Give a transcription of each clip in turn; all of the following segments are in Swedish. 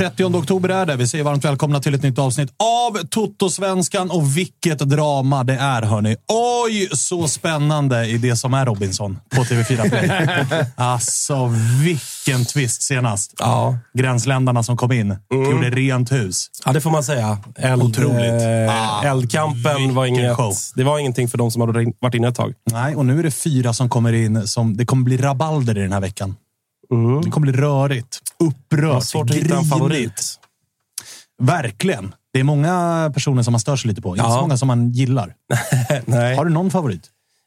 30 oktober är det. Vi säger varmt välkomna till ett nytt avsnitt av Toto-svenskan. Och vilket drama det är, hörni. Oj, så spännande i det som är Robinson på TV4 Play. alltså, vilken twist senast. Ja. Gränsländerna som kom in. Mm. Gjorde rent hus. Ja, det får man säga. Eld, Otroligt. Eh, Ah, eldkampen var inget, show. det var ingenting för de som hade varit inne ett tag. Nej, och nu är det fyra som kommer in. Som, det kommer bli rabalder i den här veckan. Det kommer bli rörigt, upprört, svårt att hitta en favorit. Verkligen. Det är många personer som man stör sig lite på. Inte Ja. så många som man gillar. Har du någon favorit?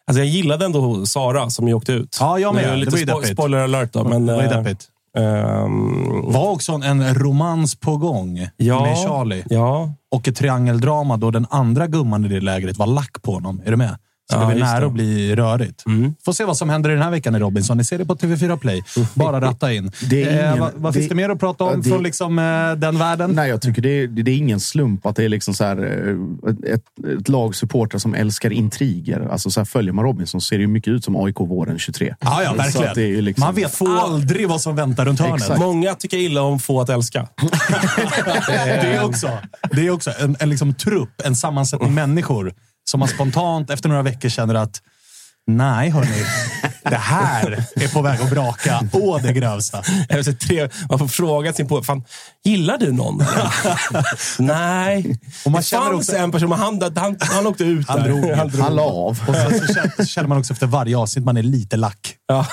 Alltså, jag gillade ändå Sara som ju åkte ut. Ja, jag med. Det är Det lite var ju spo- spoiler alert då. Men, det var ju eh, deppigt. ehm, var också en romans på gång ja, med Charlie. Ja, Och ett triangeldrama då den andra gumman i det lägret var lack på honom. Är du med? Så Ja, det blir just nära det. att bli rörigt. Mm. Får se vad som händer i den här veckan i Robinson. Ni ser det på TV4 Play. Bara ratta in. Det är eh, ingen- vad vad det- finns det mer att prata om det- från liksom, eh, den världen? Nej, jag tycker det är, det är ingen slump att det är liksom så här, eh, ett, ett lag supportrar som älskar intriger. Alltså så här, följer man Robinson så ser det ju mycket ut som AIK våren 23. Ja, ja, verkligen. är liksom, Man vet aldrig vad som väntar runt hörnet. Exakt. många tycker illa om få att älska. Det är också, det är också en, en liksom trupp, en sammansättning människor som man spontant efter några veckor känner att nej, hörni. Det här är på väg att braka å det grövsta. Man får fråga sin på fan, gillar du någon? Nej. Och man det känner fanns också- en person, men han, han, han åkte ut Han där. drog. Han drog. Han la av. Och så känner, så känner man också efter varje avsnitt man är lite lack. Ja.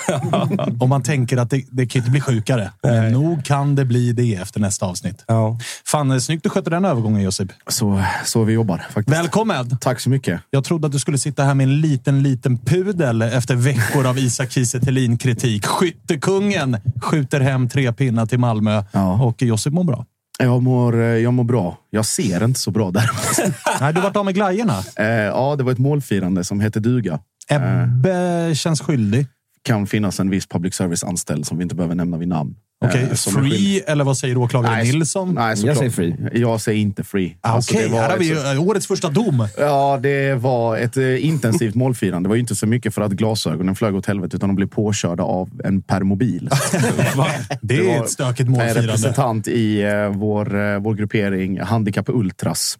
Och man tänker att det, det kan inte bli sjukare. Men nog kan det bli det efter nästa avsnitt. Ja. Fan, eh, snyggt du skötte den övergången Josip. Så, så vi jobbar faktiskt. Välkommen! Tack så mycket. Jag trodde att du skulle sitta här med en liten, liten pudel efter veckor av Isak Kiese kritik Skyttekungen skjuter hem tre pinnar till Malmö Ja. och Josip mår bra. Jag mår, eh, jag mår bra. Jag ser inte så bra där. Nej, du har varit av med glajjorna. Eh, ja, det var ett målfirande som heter duga. Ebbe känns skyldig. Kan finnas en viss public service-anställd som vi inte behöver nämna vid namn. Okej, Eh, skyldig. free eller vad säger åklagare Nej, Nilsson? Nej, Jag säger free. Jag säger inte free. Ah, Alltså, Okej, det var här har vi ett- eh, årets första dom. Ja, det var ett eh, intensivt målfirande. Det var ju inte så mycket för att glasögonen flög åt helvete, utan de blev påkörda av en permobil. Det är var ett stökigt En målfirande. representant i vår, vår gruppering Handikapp Ultras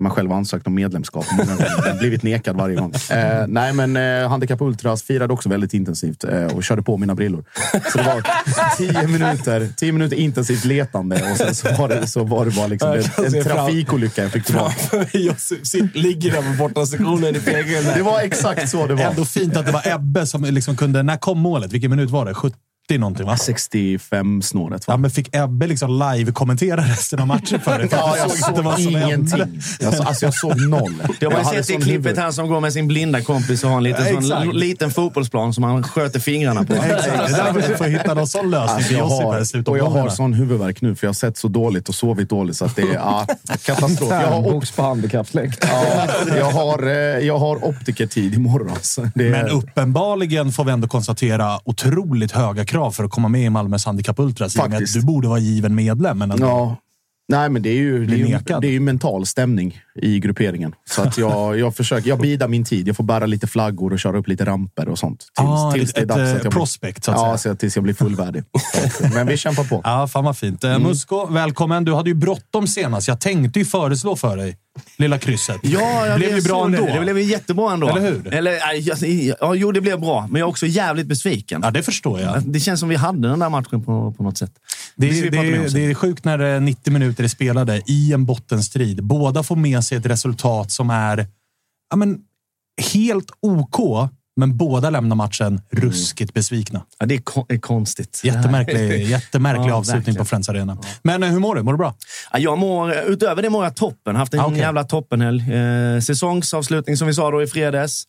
Man själv har ansökt om medlemskap många gånger. blivit nekad varje gång. Eh, nej, men eh, Handikapp Ultras firade också väldigt intensivt eh, och körde på mina brillor. Så det var tio minuter, tio minuter intensivt letande och sen så var det, så var det bara liksom en, en trafikolycka jag fick tillbaka. Jag sitter- ligger där på borta sektionen i tegeln. Det var exakt så det var. Ändå fint att det var Ebbe som liksom kunde... När kom målet? Vilken minut var det? 70 någonting, va? 65 snåret. Ja, men fick Ebbe liksom live-kommentera resten av matchen för dig? För Ja, att jag såg som hände. ingenting. Jag, så- alltså, jag såg noll. Jag har sett sån klippet huvud- här som går med sin blinda kompis och har en liten, Ja, sån, liten fotbollsplan som han sköter fingrarna på. Exakt. Det där får hitta någon sån lösning Alltså, jag i har, och jag har sån huvudvärk nu för jag har sett så dåligt och sovit dåligt så att det är ah, katastrof. Jag har, Box på handikappsläkt. ja, jag har, eh, jag har optikertid imorgon. Så det är, Men uppenbarligen får vi ändå konstatera otroligt höga krav för att komma med i Malmös Handikapp Ultras. Faktiskt. Du borde vara given medlem. Men. Ja. Nej, men det är ju, det är ju, det är ju mental stämning i grupperingen. Så att jag, jag försöker, jag bidar min tid. Jag får bära lite flaggor och köra upp lite ramper och sånt. Tills, Ah, tills ett, ett, att eh, jag blir- prospect, så att ja, säga. så tills jag blir fullvärdig. men vi kämpar på. Ja, fan vad fint. Mm. Eh, Musko, välkommen. Du hade ju bråttom senast. Jag tänkte ju föreslå för dig lilla krysset. Ja, jag blev ju bra ändå. det. Det blev ju jättebra ändå. Eller hur? Eller, ja, jo, det blev bra. Men jag är också jävligt besviken. Ja, det förstår jag. Det känns som vi hade den där matchen på, på något sätt. Det, är- det, är- sen. det är sjukt när det är 90 minuter är spelade i en bottenstrid. Båda får med sig ett resultat som är ja, men, helt OK, men båda lämnar matchen ruskigt besvikna. Ja, det är, kon- är konstigt. Jättemärklig, jättemärklig Ja, avslutning verkligen. på Friends Arena. Men eh, hur mår du? Mår du bra? Ja, jag mår, utöver det mår jag toppen. Haft en Ah, okej. jävla toppenhelg. Eh, säsongsavslutning som vi sa då i fredags.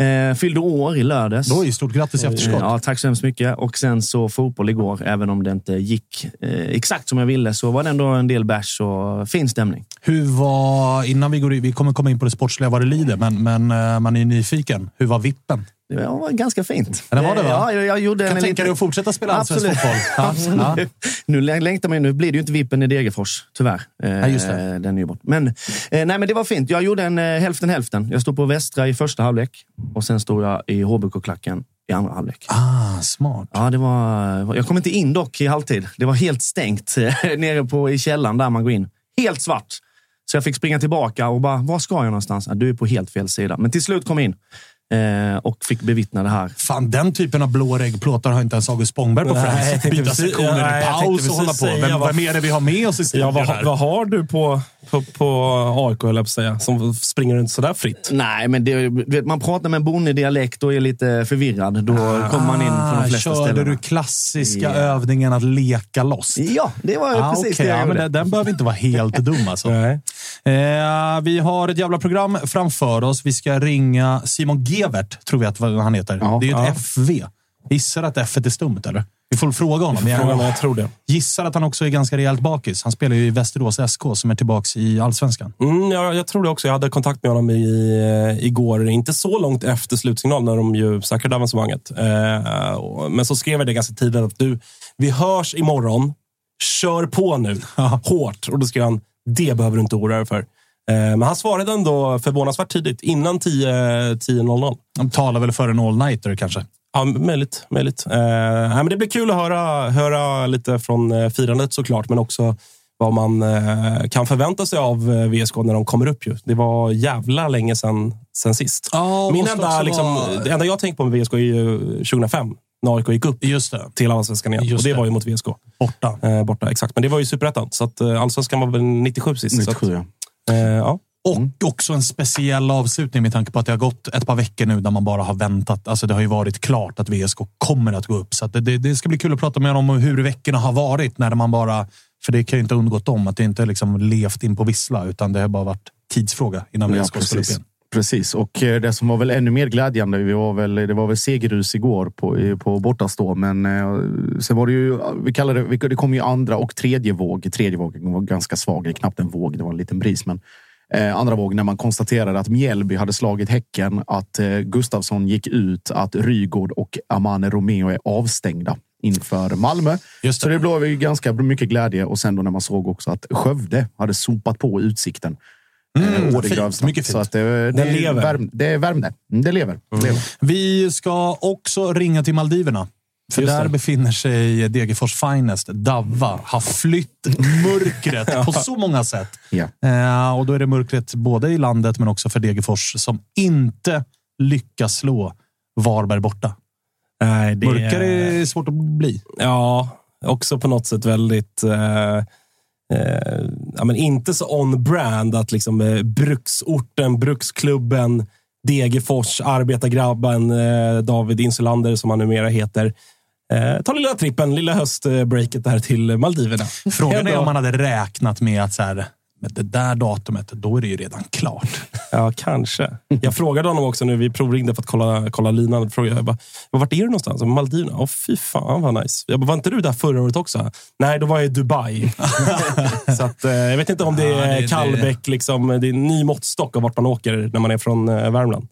Eh, fyllde år i lördags. Oj, stort grattis i efterskott. Ja, tack så hemskt mycket. Och sen så fotboll igår, även om det inte gick eh, exakt som jag ville, så var det ändå en del bärs och fin stämning. Hur var, innan vi går in, vi kommer komma in på det sportsliga vad det lider, men, men eh, man är ju nyfiken. Hur var vippen? Det var ganska fint. Ja, det var det, va? Ja, jag, jag gjorde Kan en tänka liten- dig att fortsätta spela allsvensk fotboll? Ja, ja. Nu längtar man ju. Nu blir det ju inte Vippen i Degerfors, tyvärr. Eh, Ja, just det. Den är ju bort. Men, eh, nej, men det var fint. Jag gjorde en eh, hälften hälften. Jag stod på Västra i första halvlek och sen stod jag i HBK-klacken i andra halvlek. Ah, smart. Ja, det var, jag kom inte in dock i halvtid. Det var helt stängt eh, nere på, i källaren där man går in. Helt svart. Så jag fick springa tillbaka och bara, var ska jag någonstans? Ja, du är på helt fel sida. Men till slut kom jag in eh, och fick bevittna det här. Fan, den typen av blå reggplåtar har inte ens August Spångberg på Friends. Byta precis- sektioner nej, i paus och hålla på. Vem, vad- vem är det vi har med oss i Ja, studion vad, här? vad har du på, på, på AIK, höll jag på säga, som springer runt sådär fritt? Nej, men det, vet, man pratar med en bonnedialekt och är lite förvirrad. Då kommer man in från de flesta Ah, Körde ställena. du klassiska Ja. övningen att leka loss? Ja, det var Ah, precis okej. det jag ja, men den, den behöver inte vara helt dum alltså. Nej. Eh, vi har ett jävla program framför oss. Vi ska ringa Simon Gevert, tror vi att vad han heter. Ja. det är ju ett. FV. Gissar att F är stumt, eller? Vi får fråga honom. Jag var, jag tror det. gissar att han också är ganska rejält bakis. Han spelar ju i Västerås SK som är tillbaka i Allsvenskan. Mm, jag, jag tror det också. Jag hade kontakt med honom i, eh, igår, inte så långt efter slutsignal när de ju säkrade avancemanget. Eh, men så skrev jag det ganska tidigt att du, vi hörs imorgon. Kör på nu, hårt. Och då skrev han, det behöver du inte oroa dig för. Eh, men han svarade ändå förvånansvärt tidigt, innan 10 10.00. De talar väl för en all-nighter kanske. Ja, möjligt. möjligt. Eh, men det blir kul att höra, höra lite från eh, firandet såklart, men också vad man eh, kan förvänta sig av VSK när de kommer upp. Ju. Det var jävla länge sedan, sedan sist. Ja, Min enda, liksom, vara- Det enda jag tänker på med VSK är ju 2005, när AIK gick upp Just det. till Allsvenskan igen. Just och det, det. var ju mot VSK. Borta. Eh, borta, exakt. Men det var ju superettan, så att, Allsvenskan var väl 97 sist. 97, så ja. Eh, ja. Och också en speciell avslutning med tanke på att det har gått ett par veckor nu där man bara har väntat. Alltså det har ju varit klart att VSK kommer att gå upp. Så det, det, ska bli kul att prata med honom om hur veckorna har varit när man bara... För det kan ju inte ha undgått dem att det inte liksom levt in på vissla, utan det har bara varit tidsfråga innan Ja, VSK skulle upp igen. Precis, och eh, det som var väl ännu mer glädjande, vi var väl, det var väl segerrus igår på, på bortastå, men eh, sen var det ju, vi kallar det, det kom ju andra och tredje våg. Tredje vågen var ganska svag, knappt en våg, det var en liten bris. Men eh, andra våg när man konstaterade att Mjällby hade slagit Häcken, att eh, Gustafsson gick ut, att Rygård och Amane Romeo är avstängda inför Malmö. Just det. Så det blev ju ganska mycket glädje och sen då när man såg också att Skövde hade sopat på utsikten. Mm, Mm, fint, mycket fint. Så att det, det, Den lever. Värm, det är värmde. Mm, Det lever. Det lever. Vi ska också ringa till Maldiverna. För Just där det. befinner sig Degerfors Finest, Davva, har flytt mörkret på så många sätt. Ja. Eh, och då är det mörkret både i landet men också för Degerfors som inte lyckas slå Varberg borta. Nej, det Mörkare är svårt att bli. Ja, också på något sätt väldigt... Eh, eh, ja, men inte så on-brand att liksom eh, bruksorten, bruksklubben, Degerfors, arbetargrabben, eh, David Insulander som han numera heter. Eh, ta lilla trippen, lilla höstbreaket där till Maldiverna. Frågan är om man hade räknat med att så här, med det där datumet, då är det ju redan klart. Ja, kanske. Jag frågade honom också nu. Vi provringde för att kolla, kolla linan. Frågade jag bara, vart är du någonstans? Maldiverna? Åh, fy fan vad nice. Jag bara, var inte du där förra året också? Nej, då var jag i Dubai. så att, eh, jag vet inte om det Ja, är det- Kallbäck. Liksom, det är en ny måttstock av vart man åker när man är från eh, Värmland.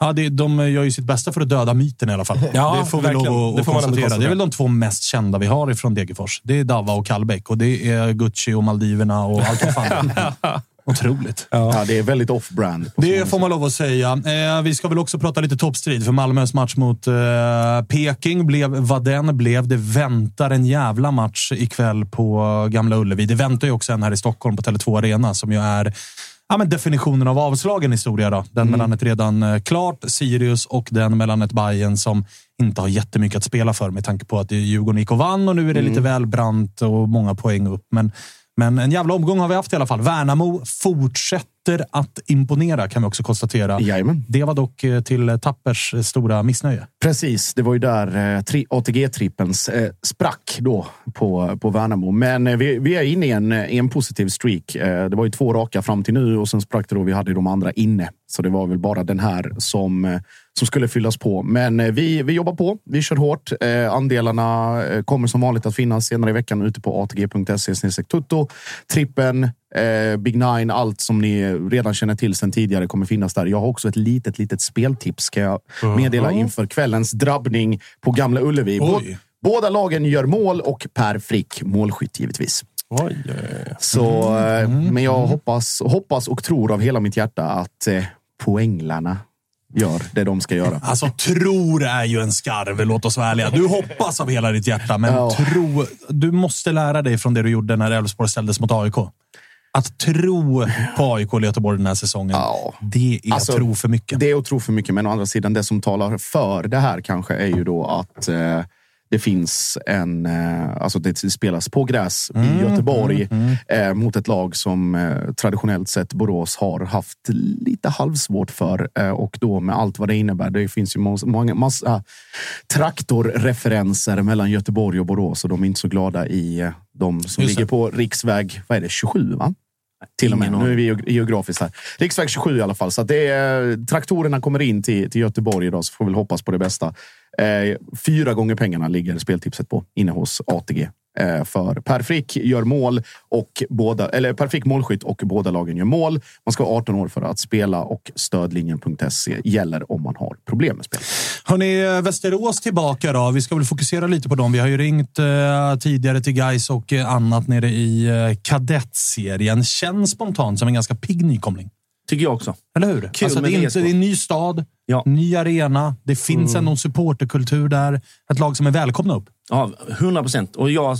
Ja, det, de gör ju sitt bästa för att döda myten i alla fall. Ja, det får vi verkligen. lov att, Det får man konstatera. Det är väl de två mest kända vi har ifrån Degerfors. Det är Dava och Kallbäck och det är Gucci och Maldiverna och allt vad fan. Otroligt. Ja, det är väldigt off-brand. Det får man lov att säga. Eh, vi ska väl också prata lite toppstrid, för Malmös match mot eh, Peking blev vad den blev. Det väntar en jävla match ikväll på Gamla Ullevi. Det väntar ju också en här i Stockholm på Tele2 Arena som ju är ja, men definitionen av avslagen historia. Då. Den mellan ett redan eh, klart Sirius och den mellan ett Bayern som inte har jättemycket att spela för med tanke på att Djurgården gick och vann och nu är det lite väl brant och många poäng upp. Men, men en jävla omgång har vi haft i alla fall. Värnamo fortsätter att imponera kan vi också konstatera. Jajamän. Det var dock eh, till Tappers stora missnöje. Precis, det var ju där eh, tri- ATG-trippens eh, sprack då på, på Värnamo. Men vi, vi är inne i en, en positiv streak. Det var ju två raka fram till nu och sen sprack det då. Vi hade de andra inne, så det var väl bara den här som, som skulle fyllas på. Men vi, vi jobbar på. Vi kör hårt. Eh, andelarna kommer som vanligt att finnas senare i veckan ute på atg.se tutto. Trippen, eh, Big Nine, allt som ni redan känner till sedan tidigare kommer finnas där. Jag har också ett litet, litet speltips kan jag meddela inför kvällens drabbning på Gamla Ullevi. Oj. Båda lagen gör mål och Per Frick målskytt givetvis. Oj. Så, eh, men jag hoppas, hoppas och tror av hela mitt hjärta att eh, poänglarna gör det de ska göra. Alltså, tror är ju en skarv, låt oss vara ärliga. Du hoppas av hela ditt hjärta, men Ja. tro... Du måste lära dig från det du gjorde när Elfsborg ställdes mot AIK. Att tro på AIK eller Göteborg den här säsongen, Ja. det är Alltså, att tro för mycket. Det är att tro för mycket, men å andra sidan, det som talar för det här kanske är ju då att eh, det finns en... Eh, alltså det spelas på gräs i Göteborg Eh, mot ett lag som eh, traditionellt sett Borås har haft lite halvsvårt för. Eh, och då med allt vad det innebär. Det finns ju många, många massa traktorreferenser mellan Göteborg och Borås och de är inte så glada i eh, de som Just ligger på riksväg vad är det, 27. Va? Till och med. Nu är vi geog- geografiskt här. Riksväg 27 i alla fall. Så att det är, traktorerna kommer in till, till Göteborg idag, så får vi väl hoppas på det bästa. Eh, fyra gånger pengarna ligger speltipset på inne hos ATG. Eh, för Per Frick gör mål och båda, eller Per Frick målskytt och båda lagen gör mål. Man ska vara 18 år för att spela och stödlinjen.se gäller om man har problem med spel. Hörni, Västerås tillbaka då. Vi ska väl fokusera lite på dem. Vi har ju ringt eh, tidigare till Guys och eh, annat nere i eh, kadettserien. Känns spontant som en ganska pigg nykomling. Tycker jag också. Eller hur? Kul alltså, det, är inte, det är en ny stad, Ja. ny arena. Det finns ändå en supporterkultur där. Ett lag som är välkomna upp. Ja, 100 procent. Och jag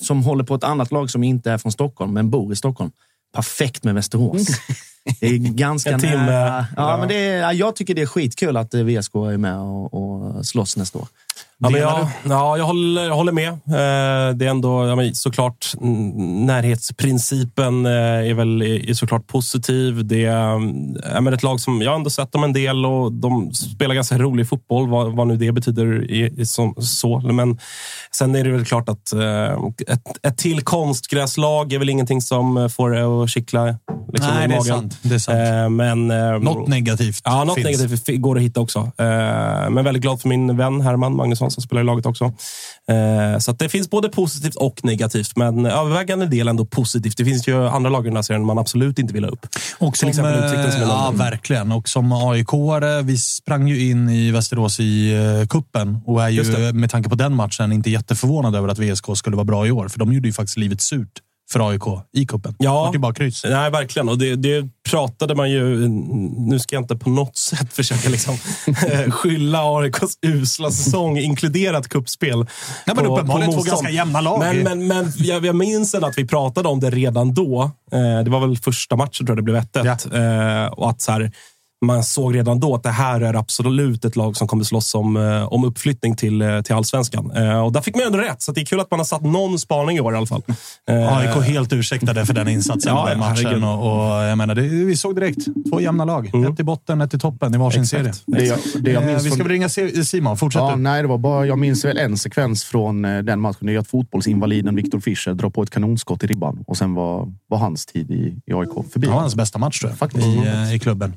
som håller på ett annat lag som inte är från Stockholm, men bor i Stockholm. Perfekt med Västerås. Det är ganska En timme. nära. Ja, Ja. Men det är, ja, jag tycker det är skitkul att eh, VSK är med och, och slåss nästa år. Ja, men jag, ja, jag, håller, jag håller med. Eh, det är ändå ja, men såklart mm, närhetsprincipen eh, är väl är såklart positiv. Det är ja, men ett lag som jag ändå sett dem en del och de spelar ganska rolig fotboll, vad, vad nu det betyder i, i som, så. Men sen är det väl klart att eh, ett, ett till konstgräslag är väl ingenting som får det att kittla liksom, Nej, i det är magen. sant. Det är sant. Men, eh, Något negativt Ja, något finns. negativt går att hitta också. Men väldigt glad för min vän Herman Magnusson som spelar i laget också. Eh, så det finns både positivt och negativt, men övervägande del ändå positivt. Det finns ju andra lag i den här serien man absolut inte vill ha upp. Och Till som, exempel Utsikten som är eh, Ja, verkligen. Och som aik vi sprang ju in i Västerås i uh, kuppen och är ju med tanke på den matchen inte jätteförvånade över att VSK skulle vara bra i år. För de gjorde ju faktiskt livet surt för AIK i cupen. Ja. Det bara kryss. Nej, verkligen. Och det, det pratade man ju... Nu ska jag inte på något sätt försöka liksom, eh, skylla AIKs usla säsong, inkluderat kuppspel. Nej, men uppenbarligen två ganska jämna lag. Men, men, men jag, jag minns ändå att vi pratade om det redan då. Eh, det var väl första matchen tror jag det blev 1-1. Eh, och att så här, man såg redan då att det här är absolut ett lag som kommer slåss om, eh, om uppflyttning till, eh, till allsvenskan. Eh, och där fick man ändå rätt, så det är kul att man har satt någon spaning i år i alla fall. Eh, AIK helt ursäktade för den insatsen Ja, i matchen. Och, och jag menar, det, vi såg direkt. Två jämna lag. Ett i botten, ett i toppen i varsin Exakt. serie. Det jag, det jag Eh, minns vi ska väl ringa Simon. Fortsätt Ja, du. nej, det var bara, jag minns väl en sekvens från den matchen. Det är att fotbollsinvaliden Viktor Fischer drar på ett kanonskott i ribban. Och sen var, var hans tid i, i AIK förbi. Det var hans bästa match tror jag, Faktiskt. i, i klubben.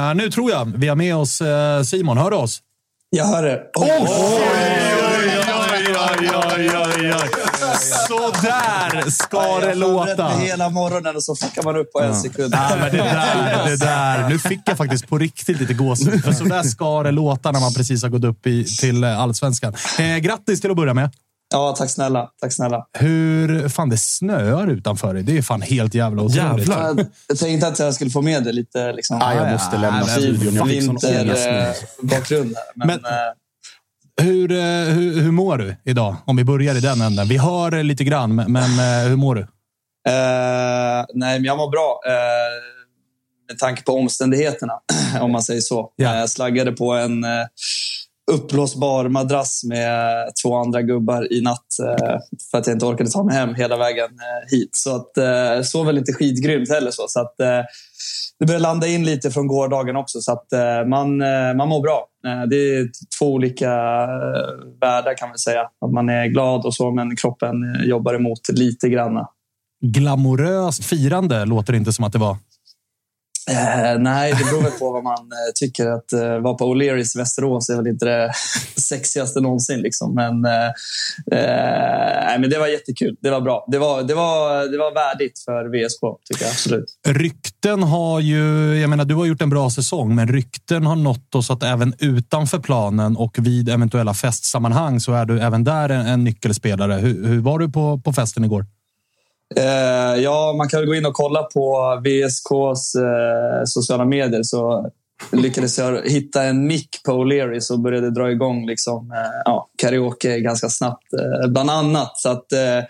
Eh, nu tror jag vi har med oss eh, Simon. Hör du oss? Jag hör det. Så där ska det låta! hela morgonen och så fuckar man upp på en sekund. Ja, men det där, det där. Nu fick jag faktiskt på riktigt lite gåshud. För så där ska det låta när man precis har gått upp i, till eh, allsvenskan. Eh, grattis till att börja med. Ja, tack snälla. Tack snälla. Hur fan det snöar utanför dig. Det är fan helt jävla otroligt. Jävlar. Jag, jag tänkte att jag skulle få med det lite. Liksom, Ah, jag måste lämna men studion. Jag fick sån ångest nu. Men, Men- eh, Hur, eh, hur, hur mår du idag? Om vi börjar i den änden. Vi hör eh, lite grann, men, eh, hur mår du? eh, nej, men jag mår bra. Eh, med tanke på omständigheterna, om man säger så. Ja. Eh, Jag slaggade på en eh, uppblåsbar madrass med två andra gubbar i natt eh, för att jag inte orkade ta mig hem hela vägen eh, hit. Så att, eh, sov väl inte skitgrymt heller. Så, så att, det börjar landa in lite från gårdagen också, så att man, man mår bra. Det är två olika världar kan man säga. Att man är glad och så, men kroppen jobbar emot lite grann. Glamoröst firande låter det inte som att det var. Eh, nej, det beror väl på vad man eh, tycker. Att eh, vara på O'Learys i Västerås är väl inte det sexigaste någonsin. Liksom. Men, eh, eh, nej, men det var jättekul. Det var bra. Det var, det var, det var värdigt för VSK, tycker jag absolut. Rykten har ju, jag menar du har gjort en bra säsong, men rykten har nått oss att även utanför planen och vid eventuella festsammanhang så är du även där en, en nyckelspelare. Hur, hur var du på, på festen igår? Eh, ja, man kan gå in och kolla på VSKs eh, sociala medier. Så lyckades jag hitta en mick på O'Learys och började dra igång liksom, eh, ja, karaoke ganska snabbt, eh, bland annat. Så att, eh,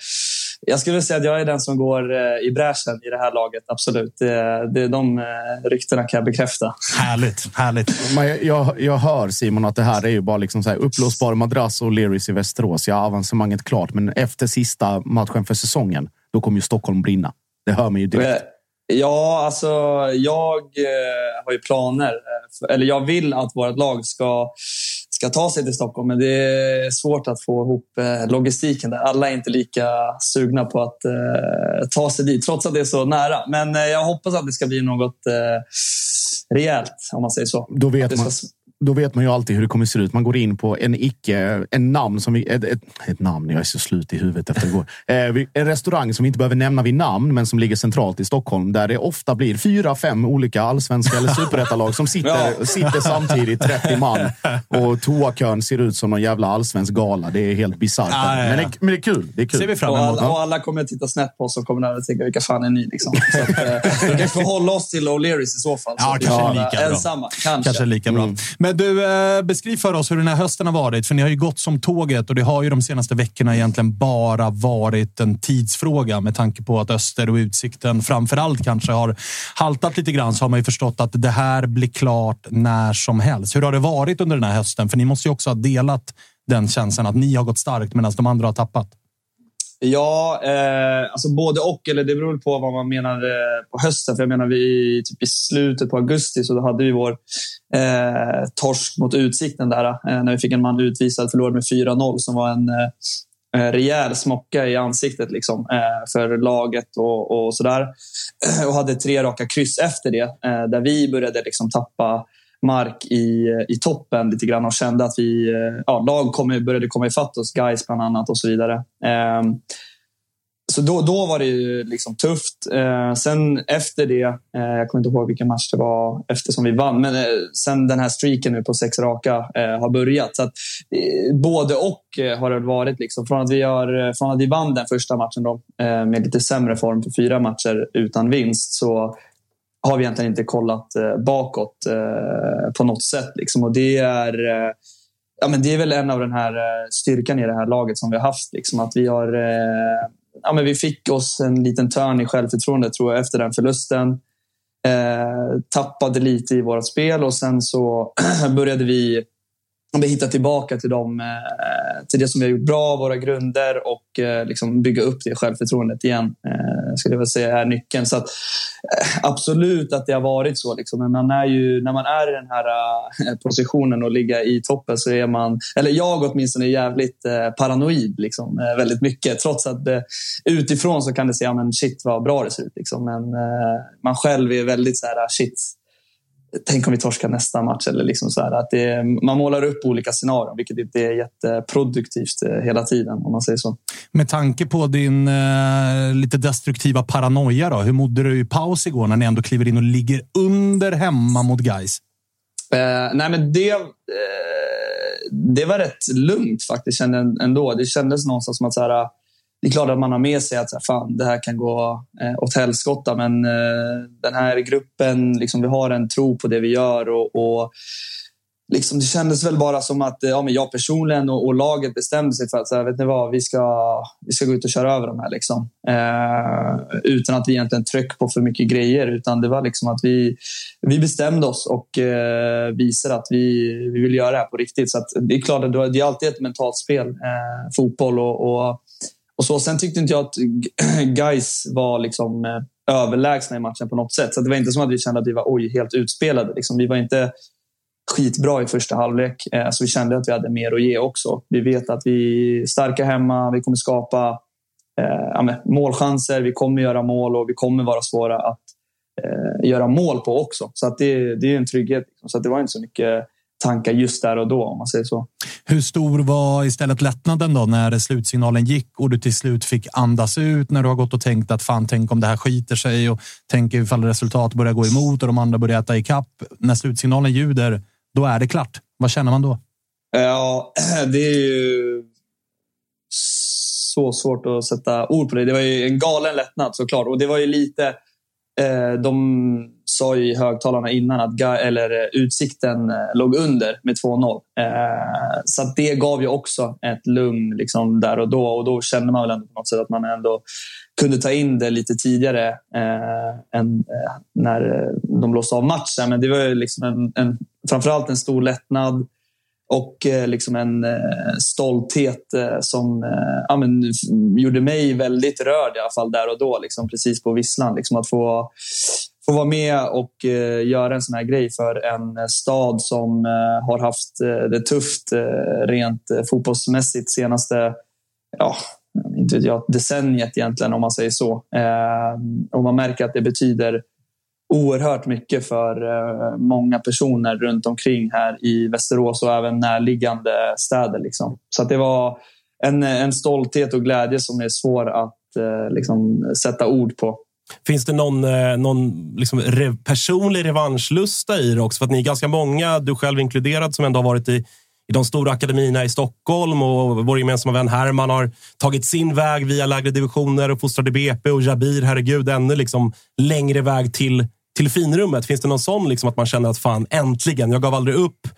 jag skulle säga att jag är den som går eh, i bräschen i det här laget, absolut. Det, det, de eh, ryktena kan jag bekräfta. Härligt, härligt. Men jag, jag, jag hör Simon att det här är ju bara liksom så här uppblåsbar madrass och Lerys i Västerås. Ja, avancemanget klart, men efter sista matchen för säsongen, då kommer ju Stockholm brinna. Det hör man ju direkt. Ja, alltså jag eh, har ju planer. eh, Eller jag vill att vårt lag ska, ska ta sig till Stockholm, men det är svårt att få ihop eh, logistiken där. Alla är inte lika sugna på att eh, ta sig dit, trots att det är så nära. Men jag hoppas att det ska bli något eh, rejält, om man säger så. Då vet man- ska- Då vet man ju alltid hur det kommer se ut. Man går in på en icke, en namn som vi, ett, ett, ett namn, jag är så slut i huvudet efter igår. Eh, en restaurang som vi inte behöver nämna vid namn, men som ligger centralt i Stockholm. Där det ofta blir fyra, fem olika allsvenska eller superettalag som sitter, Ja. sitter samtidigt, 30 man. Och toakön ser ut som någon jävla allsvensk gala. Det är helt bisarrt. Ja, ja, ja. Men, det, men det är kul. Det är kul. Ser vi fram Och emot. alla, och alla kommer att titta snett på oss och kommer att tänka vilka fan är ni? Liksom. Så att, eh, vi får hålla oss till O'Learys i så fall. så Ja, att kanske lika bra. Ensamma. Kanske. Kanske lika bra. Men du, eh, beskriv för oss hur den här hösten har varit. För ni har ju gått som tåget och det har ju de senaste veckorna egentligen bara varit en tidsfråga med tanke på att Öster och Utsikten framför allt kanske har haltat lite grann så har man ju förstått att det här blir klart när som helst. Hur har det varit under den här hösten? För ni måste ju också ha delat den känslan att ni har gått starkt medan de andra har tappat. Ja, eh, alltså både och. Eller det beror på vad man menar eh, på hösten. För jag menar, vi, typ i slutet på augusti så då hade vi vår eh, torsk mot Utsikten där. Eh, när vi fick en man utvisad, förlorade med 4-0 som var en eh, eh, rejäl smocka i ansiktet liksom, eh, för laget och, och sådär. Och hade tre raka kryss efter det, eh, där vi började liksom tappa mark i, i toppen lite grann och kände att vi, eh, ja, lag kom, började komma ifatt oss, guys bland annat och så vidare. Ehm, så då, då var det ju liksom tufft. Eh, sen efter det, eh, jag kommer inte ihåg vilken match det var eftersom vi vann, men eh, sen den här streaken nu på sex raka eh, har börjat. Så att, eh, både och eh, har det varit. Liksom. Från, att vi har, eh, från att vi vann den första matchen då, med lite sämre form för fyra matcher utan vinst så har vi egentligen inte kollat eh, bakåt eh, på något sätt. Liksom. Och det är eh, ja, men det är väl en av den här styrkan i det här laget som vi har haft. Liksom, att vi har ja, men vi fick oss en liten törn i självförtroende tror jag efter den förlusten. Eh, tappade lite i vårt spel och sen så började vi vi hitta tillbaka till, dem, eh, till det som vi har gjort bra, våra grunder och eh, liksom bygga upp det självförtroendet igen. Eh, skulle jag vilja säga är nyckeln. Så att, absolut att det har varit så. Liksom. Men man är ju, när man är i den här positionen och ligga i toppen så är man, eller jag åtminstone, jävligt paranoid. Liksom, väldigt mycket. Trots att utifrån så kan det se, ja, men shit vad bra det ser ut. Liksom. Men man själv är väldigt så här, ah, shit tänk om vi torskar nästa match. Eller liksom så att det, man målar upp olika scenarion, vilket inte är jätteproduktivt eh, hela tiden. om man säger så. Med tanke på din eh, lite destruktiva paranoia, då, hur mådde du i paus igår när ni ändå kliver in och ligger under hemma mot guys? Eh, nej, men det, eh, det var rätt lugnt faktiskt ändå. Det kändes någonstans som att så här, det är klart att man har med sig att fan, det här kan gå eh, åt helskotta, men eh, den här gruppen, liksom, vi har en tro på det vi gör och, och liksom, det kändes väl bara som att eh, ja, men jag personligen och, och laget bestämde sig för att så här, vet ni vad, vi ska, vi ska gå ut och köra över de här. Liksom. Eh, utan att vi egentligen tryck på för mycket grejer. Utan det var liksom att vi, vi bestämde oss och eh, visade att vi, vi vill göra det här på riktigt. Så det är klart att det är alltid ett mentalt spel, eh, fotboll. och, och och så. Sen tyckte inte jag att guys var liksom, eh, överlägsna i matchen på något sätt. Så det var inte som att vi kände att vi var oj, helt utspelade. Liksom. Vi var inte skitbra i första halvlek, eh, så vi kände att vi hade mer att ge också. Vi vet att vi är starka hemma, vi kommer skapa eh, målchanser, vi kommer göra mål och vi kommer vara svåra att eh, göra mål på också. Så att det, det är en trygghet. Liksom. Så att det var inte så mycket tankar just där och då, om man säger så. Hur stor var istället lättnaden då när slutsignalen gick och du till slut fick andas ut när du har gått och tänkt att fan, tänk om det här skiter sig och tänk ifall resultat börjar gå emot och de andra börjar äta ikapp. När slutsignalen ljuder, då är det klart. Vad känner man då? Ja, det är ju så svårt att sätta ord på det. Det var ju en galen lättnad såklart och det var ju lite Eh, de sa i högtalarna innan att eller, eh, Utsikten eh, låg under med 2-0. Så det gav ju också ett lugn liksom, där och då. Och då kände man väl ändå på något sätt att man ändå kunde ta in det lite tidigare eh, än eh, när de blåste av matchen. Men det var ju liksom en, en, framförallt en stor lättnad och eh, liksom en eh, stolthet eh, som ja, men, gjorde mig väldigt rörd i alla fall där och då, liksom, precis på visslan. Liksom, att få, få vara med och göra en sån här grej för en stad som har haft det tufft rent fotbollsmässigt senaste ja, inte vet jag, decenniet egentligen om man säger så. Ehm, och man märker att det betyder oerhört mycket för eh, många personer runt omkring här i Västerås och även närliggande städer. Liksom. Så det var en, en stolthet och glädje som är svår att eh, liksom, sätta ord på. Finns det någon, eh, någon liksom re personlig revanschlusta i det också? För att ni är ganska många, du själv inkluderad, som ändå har varit i, i de stora akademierna i Stockholm och vår gemensamma vän Herman har tagit sin väg via lägre divisioner och fostrade BP och Jabir, herregud, ännu liksom längre väg till till finrummet? Finns det någon sån liksom att man känner att fan, äntligen, jag gav aldrig upp.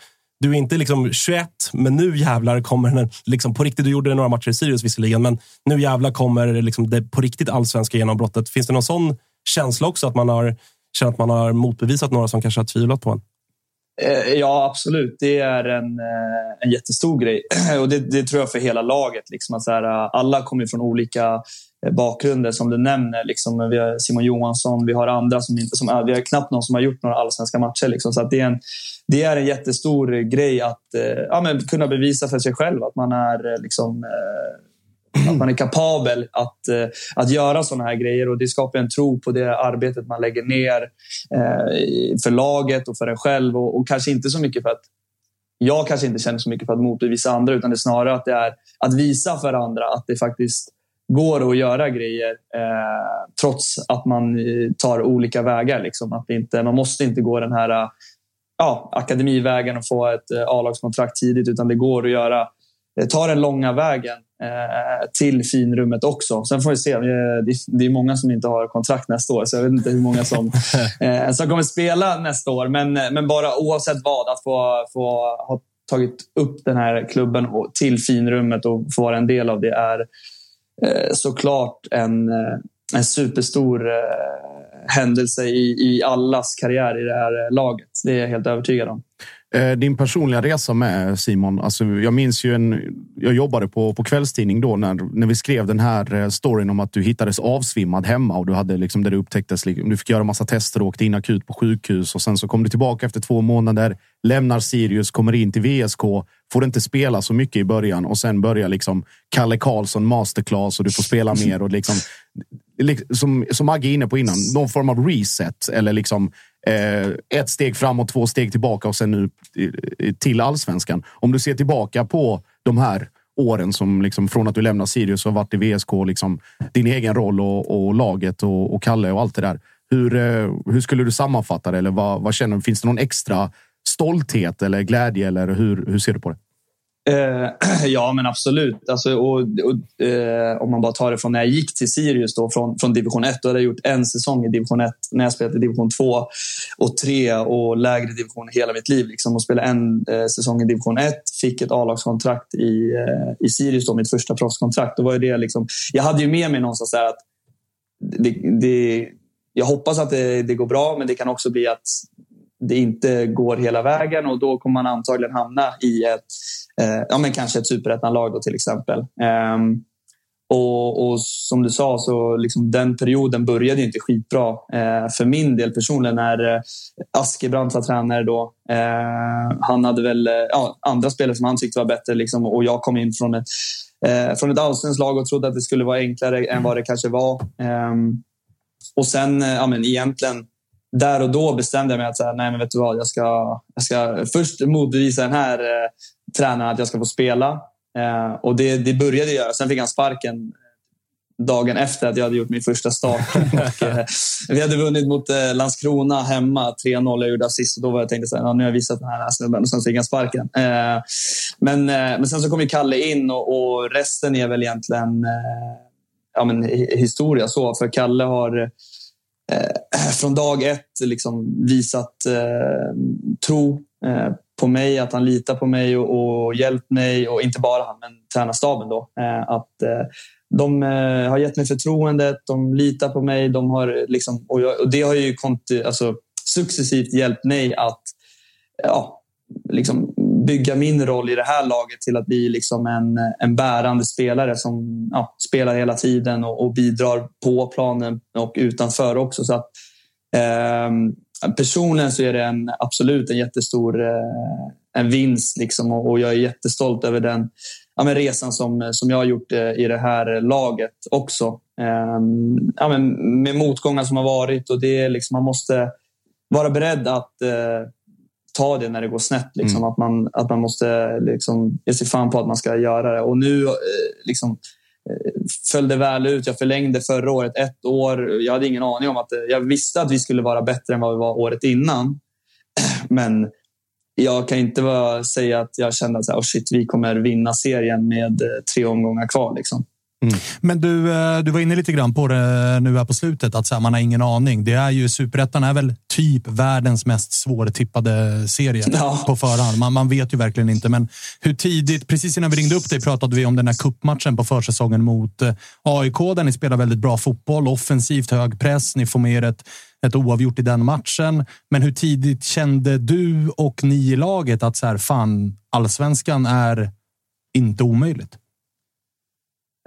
Du är inte liksom 21, men nu jävlar kommer den. Liksom på riktigt, du gjorde några matcher i Sirius visserligen, men nu jävlar kommer liksom det på riktigt allsvenska genombrottet. Finns det någon sån känsla också att man har känt att man har motbevisat några som kanske har tvivlat på en? Eh, ja, absolut. Det är en, eh, en jättestor grej. Och det, det tror jag för hela laget. Liksom att så här, eh, alla kommer från olika Eh, bakgrunder som du nämner. Liksom, vi har Simon Johansson, vi har andra som inte... Som, eh, vi har knappt någon som har gjort några allsvenska matcher. Liksom, så det, är en, det är en jättestor grej att eh, ja, men kunna bevisa för sig själv att man är, eh, liksom, eh, att man är kapabel att, att göra sådana här grejer. Och Det skapar en tro på det arbetet man lägger ner för laget och för en själv. Och, och kanske inte så mycket för att jag kanske inte känner så mycket för att motbevisa andra utan det är snarare att det är att visa för andra att det faktiskt går att göra grejer eh, trots att man eh, tar olika vägar. Liksom. Att inte, man måste inte gå den här ja, akademivägen och få ett A-lagskontrakt tidigt utan det går att göra ta den långa vägen eh, till finrummet också. Sen får vi se. Det är många som inte har kontrakt nästa år, så jag vet inte hur många som, eh, som kommer spela nästa år. Men, men bara oavsett vad, att få, få ha tagit upp den här klubben till finrummet och få vara en del av det är eh, Eh, såklart en, eh, en superstor eh, händelse i, i allas karriär i det här laget. Det är jag helt övertygad om. Eh, din personliga resa med eh, Simon. Alltså, jag minns ju en. Jag jobbade på, på kvällstidning då när, när vi skrev den här eh, storyn om att du hittades avsvimmad hemma och du hade liksom där det upptäcktes. Liksom, du fick göra massa tester och åkte in akut på sjukhus och sen så kom du tillbaka efter två månader, lämnar Sirius, kommer in till VSK, får inte spela så mycket i början och sen börjar liksom Kalle Karlsson masterclass och du får spela mer och liksom som, som Agge är inne på innan, någon form av reset eller liksom Eh, ett steg framåt, två steg tillbaka och sen nu till allsvenskan. Om du ser tillbaka på de här åren som liksom från att du lämnar Sirius och varit i VSK, liksom, din egen roll och, och laget och, och, Kalle och allt det där. Hur, eh, hur skulle du sammanfatta det? Eller vad, vad känner du? Finns det någon extra stolthet eller glädje? Eller hur, hur ser du på det? Eh, ja, men absolut. Alltså, och, och eh, om man bara tar det från när jag gick till Sirius då, från, från division 1. Då hade jag gjort en säsong i division 1 när jag spelade i division 2 och 3 och lägre division hela mitt liv. Liksom, och spelade en eh, säsong i division 1. Fick ett A-lagskontrakt i, eh, i Sirius, då, mitt första proffskontrakt. Då var det liksom, jag hade ju med mig någonstans där att det, det, jag hoppas att det, det går bra, men det kan också bli att det inte går hela vägen och då kommer man antagligen hamna i ett, eh, ja men kanske ett superettanlag till exempel. Eh, och, och, som du sa, så liksom den perioden började inte skitbra eh, för min del personligen när eh, Askebrandt var tränare då. Eh, han hade väl eh, ja, andra spelare som han tyckte var bättre liksom, och jag kom in från ett, eh, från ett allsvenskt lag och trodde att det skulle vara enklare än vad det kanske var. Ehm, och sen, eh, ja men egentligen där och då bestämde jag mig att säga, nej men vet du vad, jag ska, jag ska först motbevisa den här eh, tränaren att jag ska få spela. Eh, och det, det började jag göra. Sen fick han sparken dagen efter att jag hade gjort min första start. och, eh, vi hade vunnit mot eh, Landskrona hemma, 3-0. Jag gjorde assist och då var jag tänkte att nu har jag visat den här snubben och sen fick han sparken. Eh, men, eh, men sen så kom ju Kalle in och, och resten är väl egentligen ja, men, historia. så. För Kalle har eh, Eh, från dag ett liksom visat eh, tro eh, på mig, att han litar på mig och, och hjälpt mig och inte bara han, men tränarstaben då. Eh, att eh, de eh, har gett mig förtroendet, de litar på mig, de har liksom, och, jag, och det har ju konti, alltså, successivt hjälpt mig att ja, liksom bygga min roll i det här laget till att bli liksom en, en bärande spelare som ja, spelar hela tiden och, och, bidrar på planen och utanför också. Så att, eh, personligen så är det en, absolut en jättestor eh, en vinst liksom, och, och, jag är jättestolt över den ja, men resan som, som jag har gjort eh, i det här laget också. Eh, ja, men med motgångar som har varit och det är liksom, man måste vara beredd att eh, ta det när det går snett. Liksom. Mm. Att, man, att man måste liksom, ge sig fan på att man ska göra det. Och nu eh, liksom, eh, föll det väl ut. Jag förlängde förra året ett år. Jag hade ingen aning om att... Jag visste att vi skulle vara bättre än vad vi var året innan. Men jag kan inte bara säga att jag kände att oh shit, vi kommer vinna serien med eh, tre omgångar kvar. Liksom. Mm. Men du, eh, du var inne lite grann på det nu här på slutet, att så här, man har ingen aning. Det är ju Superettan är väl typ världens mest svårtippade serie ja. på förhand. Man, man vet ju verkligen inte, men hur tidigt? Precis innan vi ringde upp dig pratade vi om den här kuppmatchen på försäsongen mot eh, AIK där ni spelar väldigt bra fotboll, offensivt hög press. Ni får med er ett, ett oavgjort i den matchen. Men hur tidigt kände du och ni i laget att så här, fan, allsvenskan är inte omöjligt?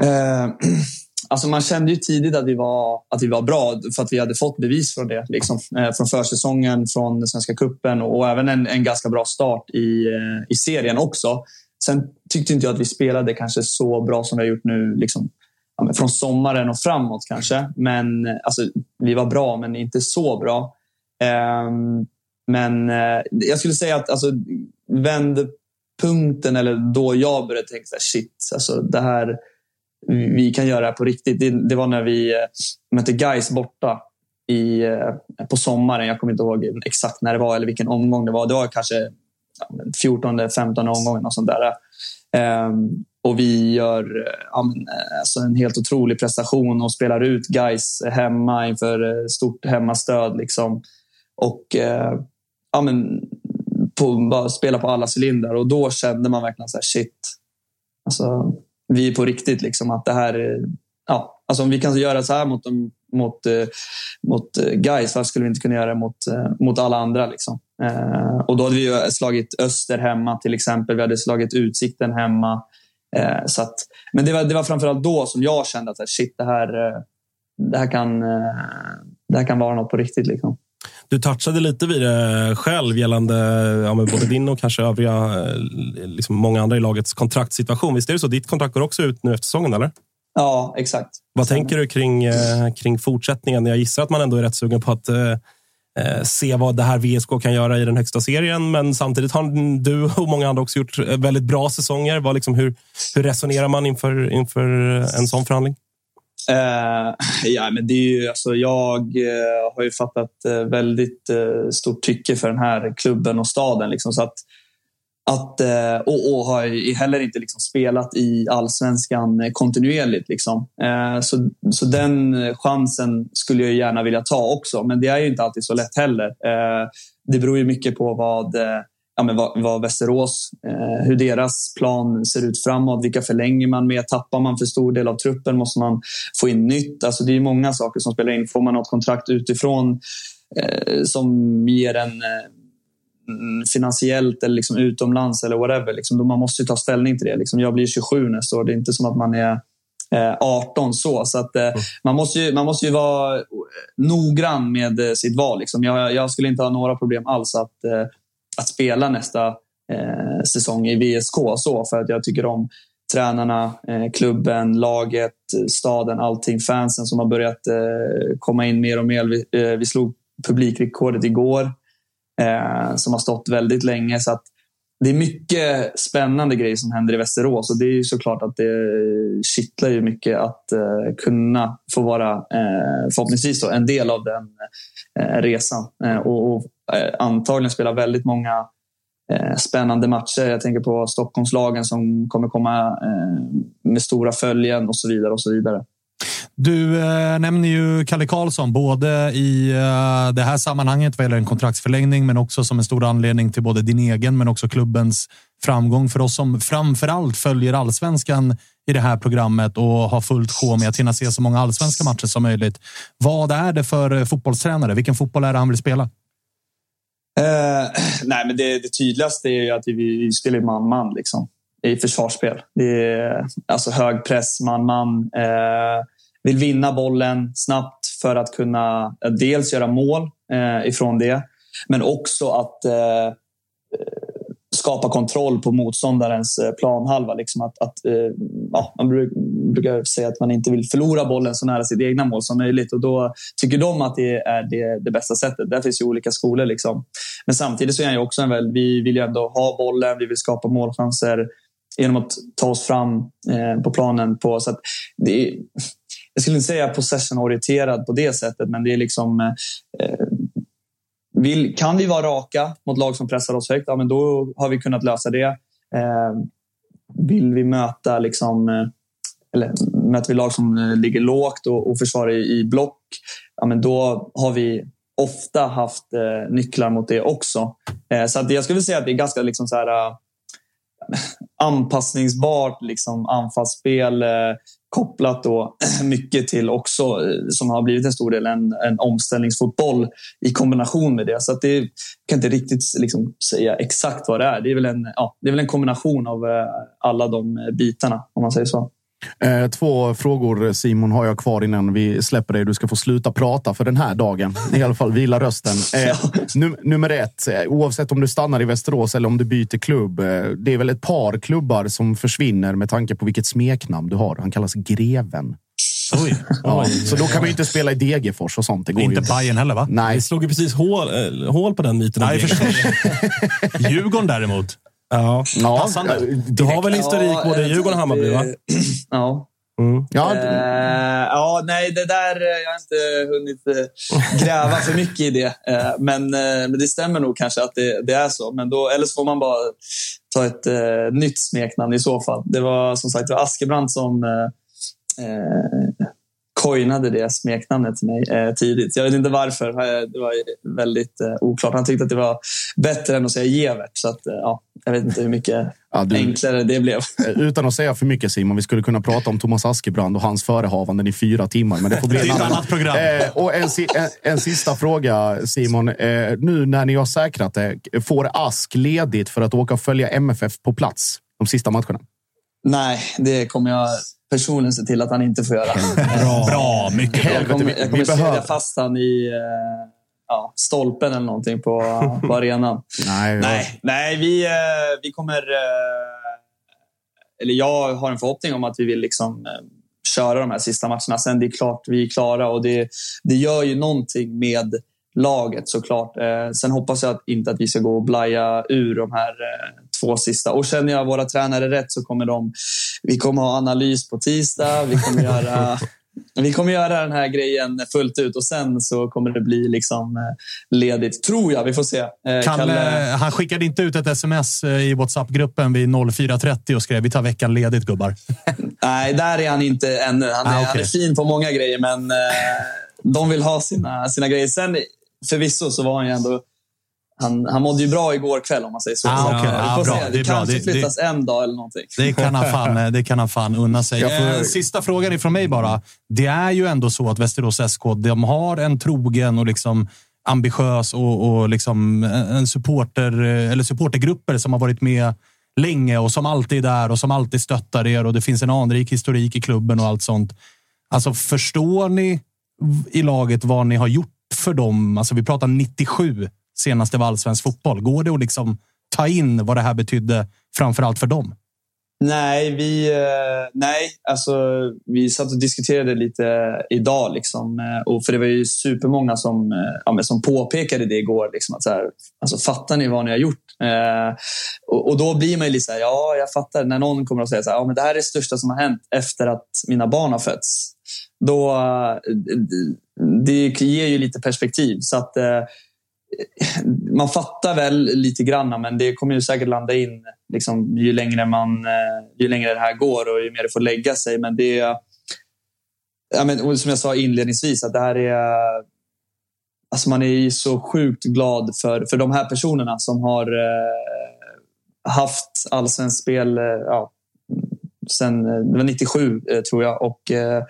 Eh, alltså man kände ju tidigt att vi, var, att vi var bra för att vi hade fått bevis från det. Liksom. Eh, från försäsongen, från den Svenska kuppen och även en, en ganska bra start i, eh, i serien också. Sen tyckte inte jag att vi spelade kanske så bra som vi har gjort nu. Liksom, ja, från sommaren och framåt kanske. Men eh, alltså, vi var bra, men inte så bra. Ehm, men eh, jag skulle säga att alltså, vändpunkten, eller då jag började tänka shit, alltså, det här vi kan göra det här på riktigt. Det, det var när vi eh, mötte Guys borta i, eh, på sommaren. Jag kommer inte ihåg exakt när det var eller vilken omgång det var. Det var kanske 14, 15 omgången och sånt där. Um, och vi gör eh, ja, men, alltså en helt otrolig prestation och spelar ut guys hemma inför stort hemmastöd. Liksom. Och ja, men, på, bara spela på alla cylindrar. Och då kände man verkligen så här, shit. Alltså, vi är på riktigt. Liksom, att det här eh, ja, alltså om vi kan göra så här mot, mot, eh, mot eh, guys, varför skulle vi inte kunna göra det mot, mot alla andra? Liksom? Uh, och då hade vi slagit Öster hemma till exempel. Vi hade slagit Utsikten hemma. så att, men det var, det var framförallt då som jag kände att shit, det här, det här, kan, det här kan vara något på riktigt. Liksom. Du touchade lite vid det själv gällande ja, både din och kanske övriga, liksom många andra i lagets kontraktssituation. Visst är det så? Ditt kontrakt går också ut nu efter säsongen, eller? Ja, exakt. Vad tänker du kring, eh, kring fortsättningen? Jag gissar att man ändå är rätt sugen på att eh, eh se vad det här VSK kan göra i den högsta serien. Men samtidigt har du och många andra också gjort väldigt bra säsonger. Vad liksom, hur, hur resonerar man inför, inför en sån förhandling? Uh, ja, men det är ju, alltså, jag uh, har ju fattat uh, väldigt stort tycke för den här klubben och staden. Liksom, så att, att, och, och har heller inte liksom spelat i allsvenskan kontinuerligt. Liksom. Så, så den chansen skulle jag gärna vilja ta också, men det är ju inte alltid så lätt heller. Det beror ju mycket på vad ja, men vad, vad Västerås, eh, hur deras plan ser ut framåt. Vilka förlänger man med? Tappar man för stor del av truppen? Måste man få in nytt? Alltså, det är många saker som spelar in. Får man något kontrakt utifrån eh, som ger en eh, finansiellt eller liksom utomlands eller whatever. Liksom, man måste ta ställning till det. Liksom, jag blir 27 nästa år. Det är inte som att man är 18 eh, så. så att, eh, mm. man, måste ju, man måste ju vara noggrann med sitt val. Liksom. Jag, jag skulle inte ha några problem alls att att spela nästa eh, säsong i VSK. Så, för att jag tycker om tränarna, eh, klubben, laget, staden, allting. Fansen som har börjat eh, komma in mer och mer. Vi, eh, vi slog publikrekordet igår eh, som har stått väldigt länge. Så att det är mycket spännande grejer som händer i Västerås och det är ju såklart att det kittlar ju mycket att eh, kunna få vara eh, förhoppningsvis då, en del av den eh, resan och, och antagligen spela väldigt många spännande matcher. Jag tänker på Stockholmslagen som kommer komma med stora följen och så vidare och så vidare. Du eh, nämner ju Kalle Karlsson, både i eh, det här sammanhanget vad gäller en kontraktsförlängning, men också som en stor anledning till både din egen, men också klubbens framgång. För oss som framför allt följer allsvenskan i det här programmet och har fullt sjå med att hinna se så många allsvenska matcher som möjligt. Vad är det för eh, fotbollstränare? Vilken fotboll är det han vill spela? Eh, nej, men det, det tydligaste är ju att vi, vi spelar man-man liksom, i försvarsspel. Det är alltså hög press, man-man. Eh, vill vinna bollen snabbt för att kunna eh, dels göra mål eh, ifrån det, men också att eh, eh skapa kontroll på motståndarens eh, planhalva. Liksom att, att, eh, ja, man brukar säga att man inte vill förlora bollen så nära sitt egna mål som möjligt. Och Då tycker de att det är det, det bästa sättet. Där finns ju olika skolor. Liksom. Men samtidigt så är han ju också en väl, vi vill ju ändå ha bollen, vi vill skapa målchanser genom att ta oss fram eh, på planen. På, så det är, jag skulle inte säga possession-orienterad på det sättet, men det är liksom... Eh, vill, kan vi vara raka mot lag som pressar oss högt, ja, men då har vi kunnat lösa det. Eh, vill vi möta liksom, eh, eller möter vi lag som eh, ligger lågt och, och försvarar i, i block, ja, men då har vi ofta haft eh, nycklar mot det också. Eh, så att jag skulle säga att det är ganska liksom så här, eh, anpassningsbart liksom, anfallsspel. Eh, kopplat då mycket till också, eh, som har blivit en stor del, en, en omställningsfotboll i kombination med det. Så att det jag kan inte riktigt liksom säga exakt vad det är. Det är väl en, ja, det är väl en kombination av eh, alla de eh, bitarna, om man säger så. Eh, två frågor Simon har jag kvar innan vi släpper dig. Du ska få sluta prata för den här dagen. I alla fall vila rösten. Eh, num nummer ett, eh, oavsett om du stannar i Västerås eller om du byter klubb. Det är väl ett par klubbar som försvinner med tanke på vilket smeknamn du har. Han kallas Greven. Oj. Ja, så då kan man ju inte spela i Degerfors och sånt. Det går inte inte. Bayern heller va? Nej. Vi slog ju precis hål, äh, hål på den myten. Nej, Djurgården däremot. Ja, ja Du har väl historik ja, både i Djurgården och Hammarby? Va? Ja. Mm. Ja, Eh, ja, nej, det där, eh, jag har inte hunnit eh, gräva för mycket i det. Eh, men, eh, men det stämmer nog kanske att det, det är så. Men då, eller så får man bara ta ett nytt smeknamn i så fall. Det var som sagt det var Askebrand som coinade det smeknamnet till mig eh, tidigt. Jag vet inte varför. Eh, Det var väldigt eh, oklart. Han tyckte att det var bättre än att säga Gevert. Så att, eh, ja, jag vet inte hur mycket Ja, du- enklare det blev. Utan att säga för mycket Simon, vi skulle kunna prata om Thomas Askebrand och hans förehavanden i fyra timmar. Men det får bli Det ett annan- annat program. Eh, och en, en, en sista fråga Simon. Eh, nu när ni har säkrat det, får Ask ledigt för att åka och följa MFF på plats de sista matcherna? Nej, det kommer jag personligen se till att han inte får göra. Bra, bra mycket bra. Jag kommer, jag kommer kedja fast han i eh, ja, stolpen eller någonting på, på arenan. Nej, Nej, nej vi, eh, vi kommer... eh, Eller jag har en förhoppning om att vi vill liksom eh, köra de här sista matcherna. Sen det är klart vi är klara och det, det gör ju någonting med laget såklart. Eh, sen hoppas jag att, inte att vi ska gå och blaja ur de här eh, två sista. Och känner jag våra tränare rätt så kommer de... Vi kommer ha analys på tisdag. Vi kommer göra... Vi kommer göra den här grejen fullt ut och sen så kommer det bli liksom eh, ledigt. Tror jag. Vi får se. Eh, Kalle, han skickade inte ut ett sms eh, i WhatsApp-gruppen vid 04.30 och skrev vi tar veckan ledigt gubbar. Nej, där är han inte ännu. Han är, Ah, okej. han är fin på många grejer, men eh, de vill ha sina, sina grejer. Sen förvisso så var han ju ändå... Han, han mådde ju bra igår kväll om man säger så. Ah, vi Ah, får bra. Det Det, kanske Det- det- flyttas en dag eller någonting. Det kan han fan, eh, det kan han fan unna sig. Får- Eh, Sista frågan ifrån mig bara. Det är ju ändå så att Västerås SK de har en trogen och liksom ambitiös och, och liksom en supporter, eh, eller supportergrupper som har varit med länge och som alltid är där och som alltid stöttar er och det finns en anrik historik i klubben och allt sånt. Alltså förstår ni i laget vad ni har gjort för dem? Alltså vi pratar 97 senast det var allsvensk fotboll. Går det att liksom ta in vad det här betydde framför allt för dem? Nej, vi, eh, nej alltså, vi satt och diskuterade lite idag. Liksom, eh, och för det var ju supermånga som, eh, ja, men som påpekade det igår. Liksom, att så här, alltså, fattar ni vad ni har gjort? Eh, och, och då blir man ju lite så här, ja, jag fattar. När någon kommer och säger så här, ja, men det här är det största som har hänt efter att mina barn har fötts. Då, det ger ju lite perspektiv. Så att, eh, man fattar väl lite grann, men det kommer ju säkert landa in liksom, ju, längre man, eh, ju längre det här går och ju mer det får lägga sig. Men det är, ja, men, som jag sa inledningsvis, att det här är... Alltså man är ju så sjukt glad för, för de här personerna som har eh, haft allsvenskt spel eh, ja, sen eh, det var 97, eh, tror jag. Och eh,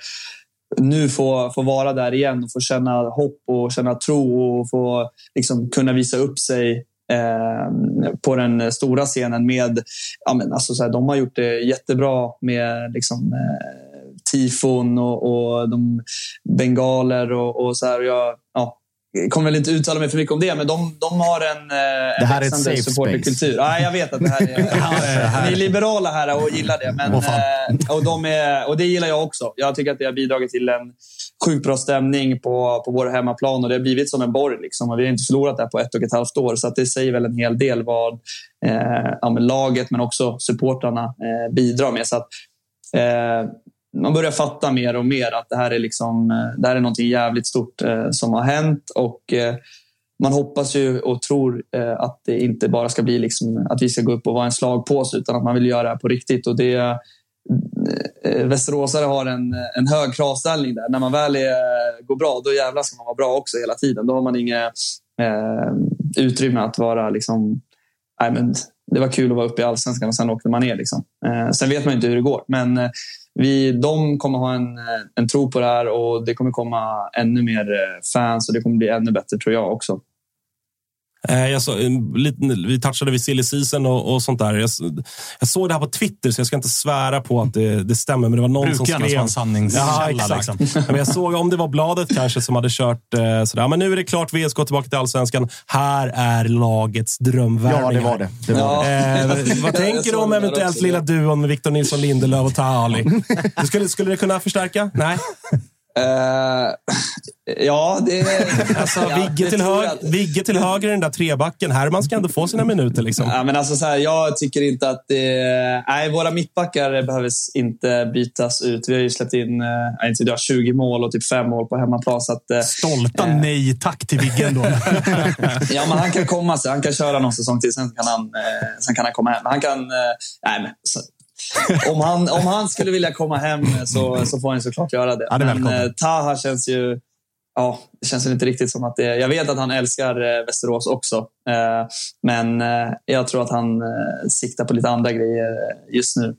nu få, få vara där igen och få känna hopp och känna tro och få liksom, kunna visa upp sig eh, på den stora scenen med... Ja, men alltså, så här, de har gjort det jättebra med liksom, eh, tifon och, och de bengaler och, och så här. Och jag, ja, kommer väl inte uttala mig för mycket om det, men de, de har en, eh, en här är ett safe supporterkultur. Ja, jag vet att det här är... Ni är liberala här och gillar det. Men, eh, och, de är, och det gillar jag också. Jag tycker att det har bidragit till en sjukt bra stämning på, på vår hemmaplan och det har blivit som en borg. Liksom. Och vi har inte förlorat där på ett och ett halvt år, så det säger väl en hel del vad eh, ja, men laget men också supportrarna eh, bidrar med. Så att, eh, man börjar fatta mer och mer att det här är, liksom, eh, det här är något jävligt stort eh, som har hänt. Och eh, man hoppas ju och tror eh, att det inte bara ska bli liksom, att vi ska gå upp och vara en slagpåse utan att man vill göra det här på riktigt. Och det, eh, eh Västeråsare har en, eh, en hög kravställning där. När man väl är, går bra, då jävlar ska man vara bra också hela tiden. Då har man inget eh, utrymme att vara liksom, nej men, det var kul att vara uppe i allsvenskan och sen åkte man ner. Liksom. Eh, sen vet man inte hur det går. Men eh, vi, de kommer ha en, eh, en tro på det här och det kommer komma ännu mer eh, fans och det kommer bli ännu bättre tror jag också. Eh, Jag så, en liten- vi touchade vid silly season och, och sånt där. Jag, jag såg det här på Twitter, så jag ska inte svära på att det, det stämmer. Men det var någon Brukar som skrev... vara en sanningskälla. Ja, exakt. Liksom. Men jag såg om det var bladet kanske som hade kört eh, sådär. Men nu är det klart, VSK tillbaka till allsvenskan. Här är lagets drömvärvningar. Ja, det var det. det, var det. Eh, vad tänker du om eventuellt lilla duon med Victor Nilsson Lindelöf och Taha Ali? Du skulle, skulle det kunna förstärka? Nej? Eh, ja, det... Alltså, ja, Vigge, till hög, att- Vigge till höger i den där trebacken. Herman ska ändå få sina minuter. Liksom. Ja, men alltså så här, jag tycker inte att det... Nej, våra mittbackar behöver inte bytas ut. Vi har ju släppt in jag inte, vet jag, 20 mål och typ 5 mål på hemmaplan. Så att, eh, Stolta nej tack till Vigge ändå. ja, men han kan komma sig. Han kan köra någon säsong till, sen kan han, eh, sen kan han komma hem. Han kan... Nej, men, så, om, han, om han skulle vilja komma hem så, så får han såklart göra det. Ja, det men eh, Taha känns ju... Ja, det känns inte riktigt som att det... Jag vet att han älskar eh, Västerås också. Eh, men eh, jag tror att han eh, siktar på lite andra grejer eh, just nu.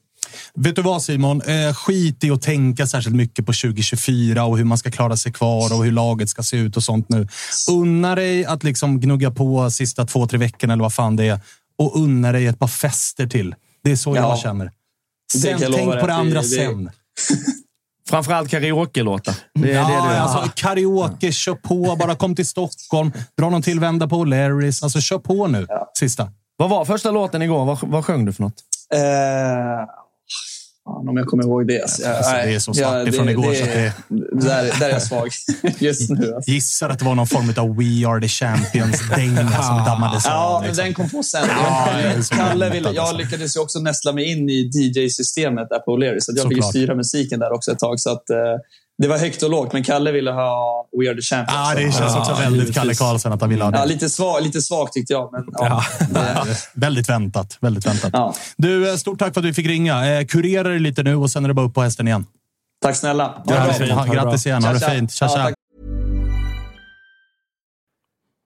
Vet du vad Simon? Eh, skit i att tänka särskilt mycket på 2024 och hur man ska klara sig kvar och hur laget ska se ut och sånt nu. Unna dig att liksom gnugga på sista två, tre veckorna eller vad fan det är och unna dig ett par fester till. Det är så Ja. jag känner. Det Sen, tänk på det andra det- det- sen. Framförallt karaoke-låtar. Det är ja, det du alltså, karaoke, kör på. Bara kom till Stockholm. Dra någon till vända på O'Larrys. Alltså, kör på nu. Sista. Vad var första låten igår? Vad, vad sjöng du för något? Eh, fan, om jag kommer ihåg det. Alltså, det är så svart ifrån igår, så att det- Där, där är jag svag just nu. Alltså. Gissar att det var någon form av We Are The Champions-dänga som dammades Ja, av. men liksom. den kom på sen. Ja, det så Kalle ville, jag alltså. lyckades ju också nästla mig in i DJ-systemet där på O'Leary, så att jag fick ju Såklart. styra musiken där också ett tag. Så att, eh, det var högt och lågt, men Kalle ville ha We Are The Champions. Ja, det känns också väldigt Kalle Karlsson att han vill ha det. Ja, lite, svag, lite svagt tyckte jag, men ja. Ja. väldigt väntat. Väldigt väntat. Ja. Du, eh, stort tack för att vi fick ringa. Eh, kurera dig lite nu och sen är det bara upp på hästen igen. Tack snälla. Ha det Grattis, bra. ha, grattis igen. Ha det fint. Tja, Ja, tja.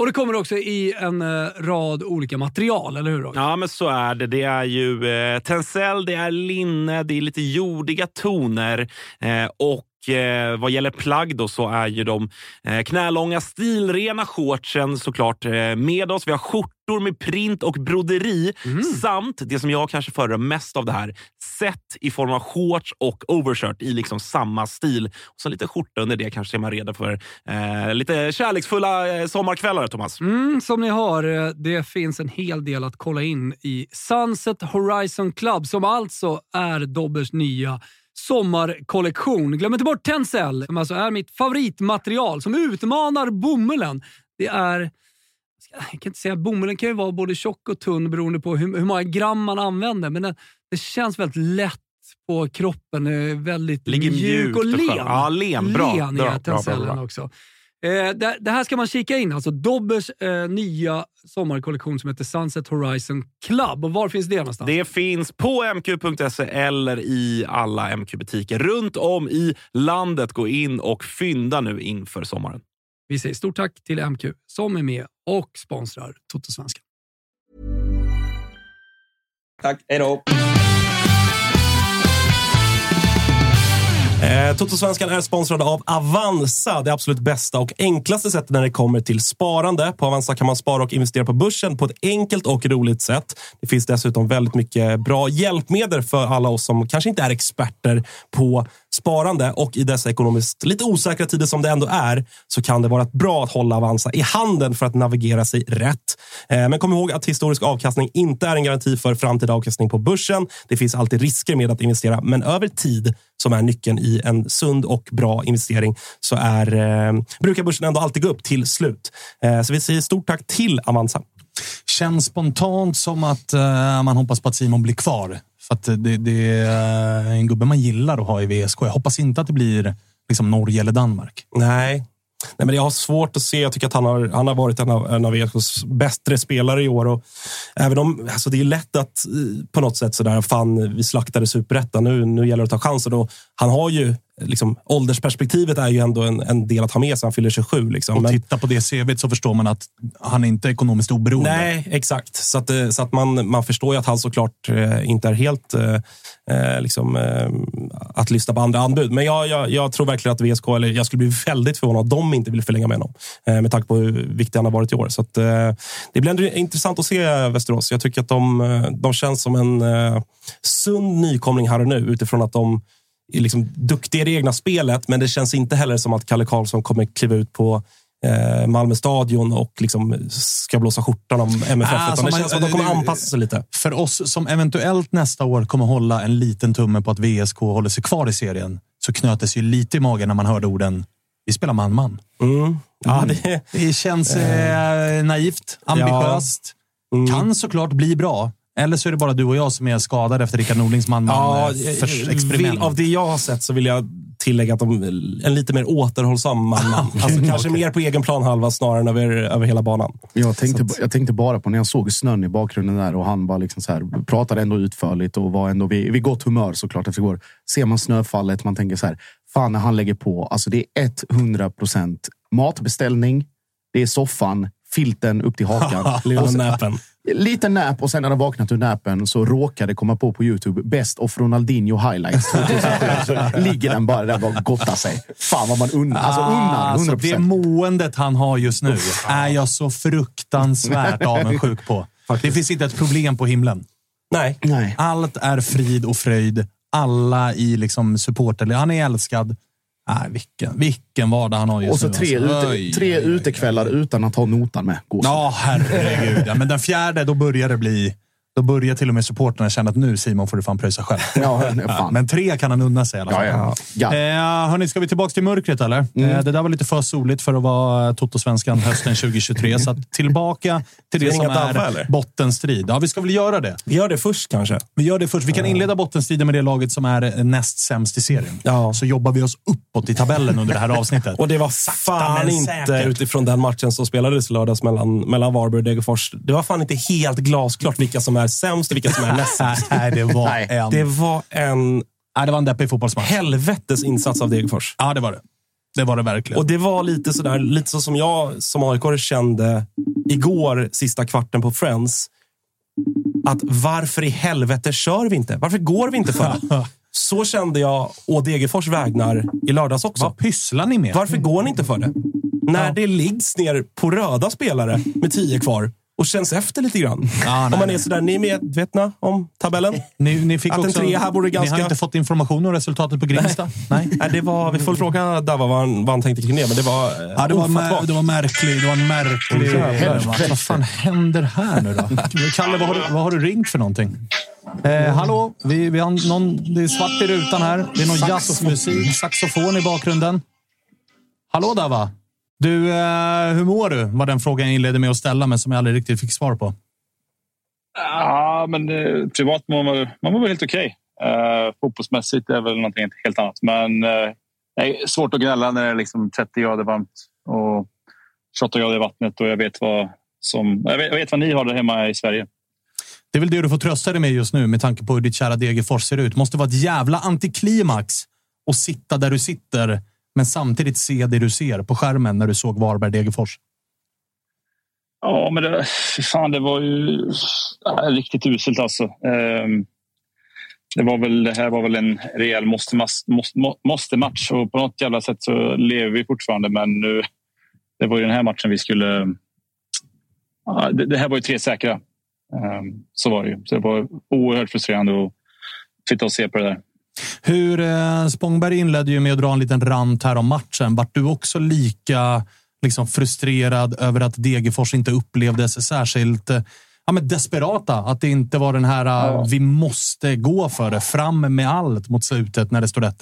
Och det kommer också i en eh, rad olika material, eller hur? Ja, men så är det. Det är ju eh, tencel, det är linne, det är lite jordiga toner eh, och eh, vad gäller plagg då så är ju de eh, knälånga stilrena shortsen såklart med oss. Vi har skjortor med print och broderi samt det som jag kanske föredrar mest av det här, set i form av shorts och overshirt i liksom samma stil. Och så lite skjorta under det kanske är man redo för eh, lite kärleksfulla eh, sommarkvällar, Thomas. Mm, som ni hör, eh, det finns en hel del att kolla in i Sunset Horizon Club som alltså är Dobbers nya sommarkollektion. Glöm inte bort Tencel som alltså är mitt favoritmaterial som utmanar bomullen. Det är jag kan inte säga bomullen kan ju vara både tjock och tunn beroende på hur, hur många gram man använder, men den, det känns väldigt lätt på kroppen. eh, Väldigt Ligger mjuk och och len. Ja, len. Bra. Len Bra, bra, bra, tencellen bra. också. Eh, det, det här ska man kika in. Alltså Dobbers eh, nya sommarkollektion som heter Sunset Horizon Club. Och var finns det någonstans? Det finns på mq.se eller i alla MQ-butiker runt om i landet. Gå in och fynda nu inför sommaren. Vi säger stort tack till MQ som är med och sponsrar Totosvenskan. Tack, hej då. Eh, Totosvenskan är sponsrad av Avanza, det absolut bästa och enklaste sättet när det kommer till sparande. På Avanza kan man spara och investera på börsen på ett enkelt och roligt sätt. Det finns dessutom väldigt mycket bra hjälpmedel för alla oss som kanske inte är experter på sparande och i dessa ekonomiskt lite osäkra tider som det ändå är så kan det vara bra att hålla Avanza i handen för att navigera sig rätt. Eh, men kom ihåg att historisk avkastning inte är en garanti för framtida avkastning på börsen. Det finns alltid risker med att investera, men över tid som är nyckeln i en sund och bra investering så är, eh, brukar börsen ändå alltid gå upp till slut. Eh, så vi säger stort tack till Avanza. Känns spontant som att eh, man hoppas på att Simon blir kvar. För att det, det är en gubbe man gillar att ha i VSK. Jag hoppas inte att det blir liksom Norge eller Danmark. Nej. Nej, men jag har svårt att se. Jag tycker att han har, han har varit en av, en av VSKs bättre spelare i år. Och även om, alltså det är lätt att eh, på något sätt sådär, fan, vi slaktade superettan. Nu, nu gäller det att ta chansen. Och han har ju, liksom, åldersperspektivet är ju ändå en, en del att ha med sig. Han fyller 27. Liksom. Och Men- titta på det CVt så förstår man att han inte är ekonomiskt oberoende. Nej, exakt. Så att, eh, så att man, man förstår ju att han såklart eh, inte är helt eh, eh, liksom, eh, att lyssna på andra anbud. Men jag, jag, jag tror verkligen att VSK, eller jag skulle bli väldigt förvånad om de inte vill förlänga med honom. Eh, med tanke på hur viktig han har varit i år. Så att, det blir ändå intressant att se Västerås. Jag tycker att de, de känns som en sund nykomling här och nu utifrån att de är liksom duktiga i det egna spelet. Men det känns inte heller som att Kalle Karlsson kommer kliva ut på eh, Malmö stadion och liksom ska blåsa skjortan om MFF. Ah, som det man- känns som att de kommer anpassa sig lite. För oss som eventuellt nästa år kommer hålla en liten tumme på att VSK håller sig kvar i serien så knötes ju lite i magen när man hörde orden vi spelar man-man. Mm. Ja, det, Det känns eh, naivt, ambitiöst. Mm. Kan såklart bli bra. Eller så är det bara du och jag som är skadade efter Rickard Norlings ja, man-man-experiment. vill, av det jag har sett så vill jag tillägga att de en lite mer återhållsam man. alltså kanske mer på egen planhalva snarare än över, över hela banan. Jag tänkte, jag tänkte bara på när jag såg snön i bakgrunden där och han bara liksom så här, pratade ändå utförligt och var ändå vid, vid gott humör såklart efter igår. Ser man snöfallet, man tänker så här, fan när han lägger på, alltså det är 100 procent matbeställning, det är soffan, filten upp till hakan. Och sen-. Lite nap och sen när han vaknat ur napen så råkade komma på på Youtube Best of Ronaldinho highlights 2007. Så ligger den bara där och gottar sig. Fan vad man unnar. Alltså unnar. Alltså, 100%. det måendet han har just nu är jag så fruktansvärt avundsjuk på. Det finns inte ett problem på himlen. Nej. Nej. Allt är frid och fröjd. Alla i liksom supporter. Han är älskad. Nej, vilken, vilken vardag han har just Och så nu. tre, alltså. ute, tre utekvällar utan att ha notan med. Gås. Ja, herregud. Ja, men den fjärde, då börjar det bli... Då börjar till och med supporterna känna att nu Simon får du fan pröjsa själv. Ja, fan. Men tre kan han unna sig i alla fall. Ja, ja. Ja. Eh, hörni, ska vi tillbaka till mörkret eller? Mm. Eh, det där var lite för soligt för att vara Toto-svenskan hösten 2023. så tillbaka till det som är eller? bottenstrid. Ja, vi ska väl göra det. Vi gör det först kanske. Vi gör det först. Vi kan inleda bottenstriden med det laget som är näst sämst i serien. Ja. Så jobbar vi oss uppåt i tabellen under det här avsnittet. Och det var fan inte säkert. utifrån den matchen som spelades lördags mellan, mellan Varberg och Degerfors. Det var fan inte helt glasklart vilka som är sämst och vilka som är näst sämst. Nej, det var Nej, en... Det var en Nej, det var en deppig fotbollsmatch. helvetes insats av Degerfors. Ja, det var det. Det var det verkligen. Och det var lite sådär, lite så som jag som aik kände igår, sista kvarten på Friends. Att varför i helvete kör vi inte? Varför går vi inte för det? Så kände jag å Degerfors vägnar i lördags också. Vad pysslar ni med? Varför går ni inte för det? När Ja. det liggs ner på röda spelare med tio kvar och känns efter lite grann. Nej, om man är sådär, ni är medvetna om tabellen? Ni, ni fick Att en också, trea här vore Ni har ganska- inte fått information om resultatet på Grimsta? Nej. Nej, det var, vi får fråga Dava vad han, vad han tänkte kring det, men det var eh, Ja, det, var mär, det var märkligt. Det var en märklig... Jävlar. match. Vad fan händer här nu då? Kalle, vad har du, vad har du ringt för någonting? Eh, hallå? Vi, vi har någon, det är svart i rutan här. Det är någon jazzmusik, saxofon i bakgrunden. Hallå Dava? Du, eh, hur mår du? Var den frågan jag inledde med att ställa, men som jag aldrig riktigt fick svar på. Ja, men eh, privat mår man, man mår väl helt okej. Eh, fotbollsmässigt är väl någonting helt annat. Men eh, svårt att gnälla när det är liksom 30 grader varmt och 28 grader i vattnet och jag vet vad som... Jag vet, jag vet vad ni har där hemma i Sverige. Det är väl det du får trösta dig med just nu med tanke på hur ditt kära Degerfors ser ut. måste vara ett jävla antiklimax att sitta där du sitter, men samtidigt se det du ser på skärmen när du såg Varberg-Degerfors. Ja, men det, fan, det var ju äh, riktigt uselt alltså. Ehm, det, var väl, det här var väl en rejäl måste, måste, måste match och på något jävla sätt så lever vi fortfarande. Men nu, det var ju den här matchen vi skulle... Äh, det, det här var ju tre säkra. Ehm, så var det ju. Så det var oerhört frustrerande att sitta och se på det där. Hur eh, Spångberg inledde ju med att dra en liten rant här om matchen. Vart du också lika liksom, frustrerad över att Degerfors inte upplevdes särskilt eh, ja, men desperata? Att det inte var den här eh, Ja. vi måste gå för det, fram med allt mot slutet när det stod 1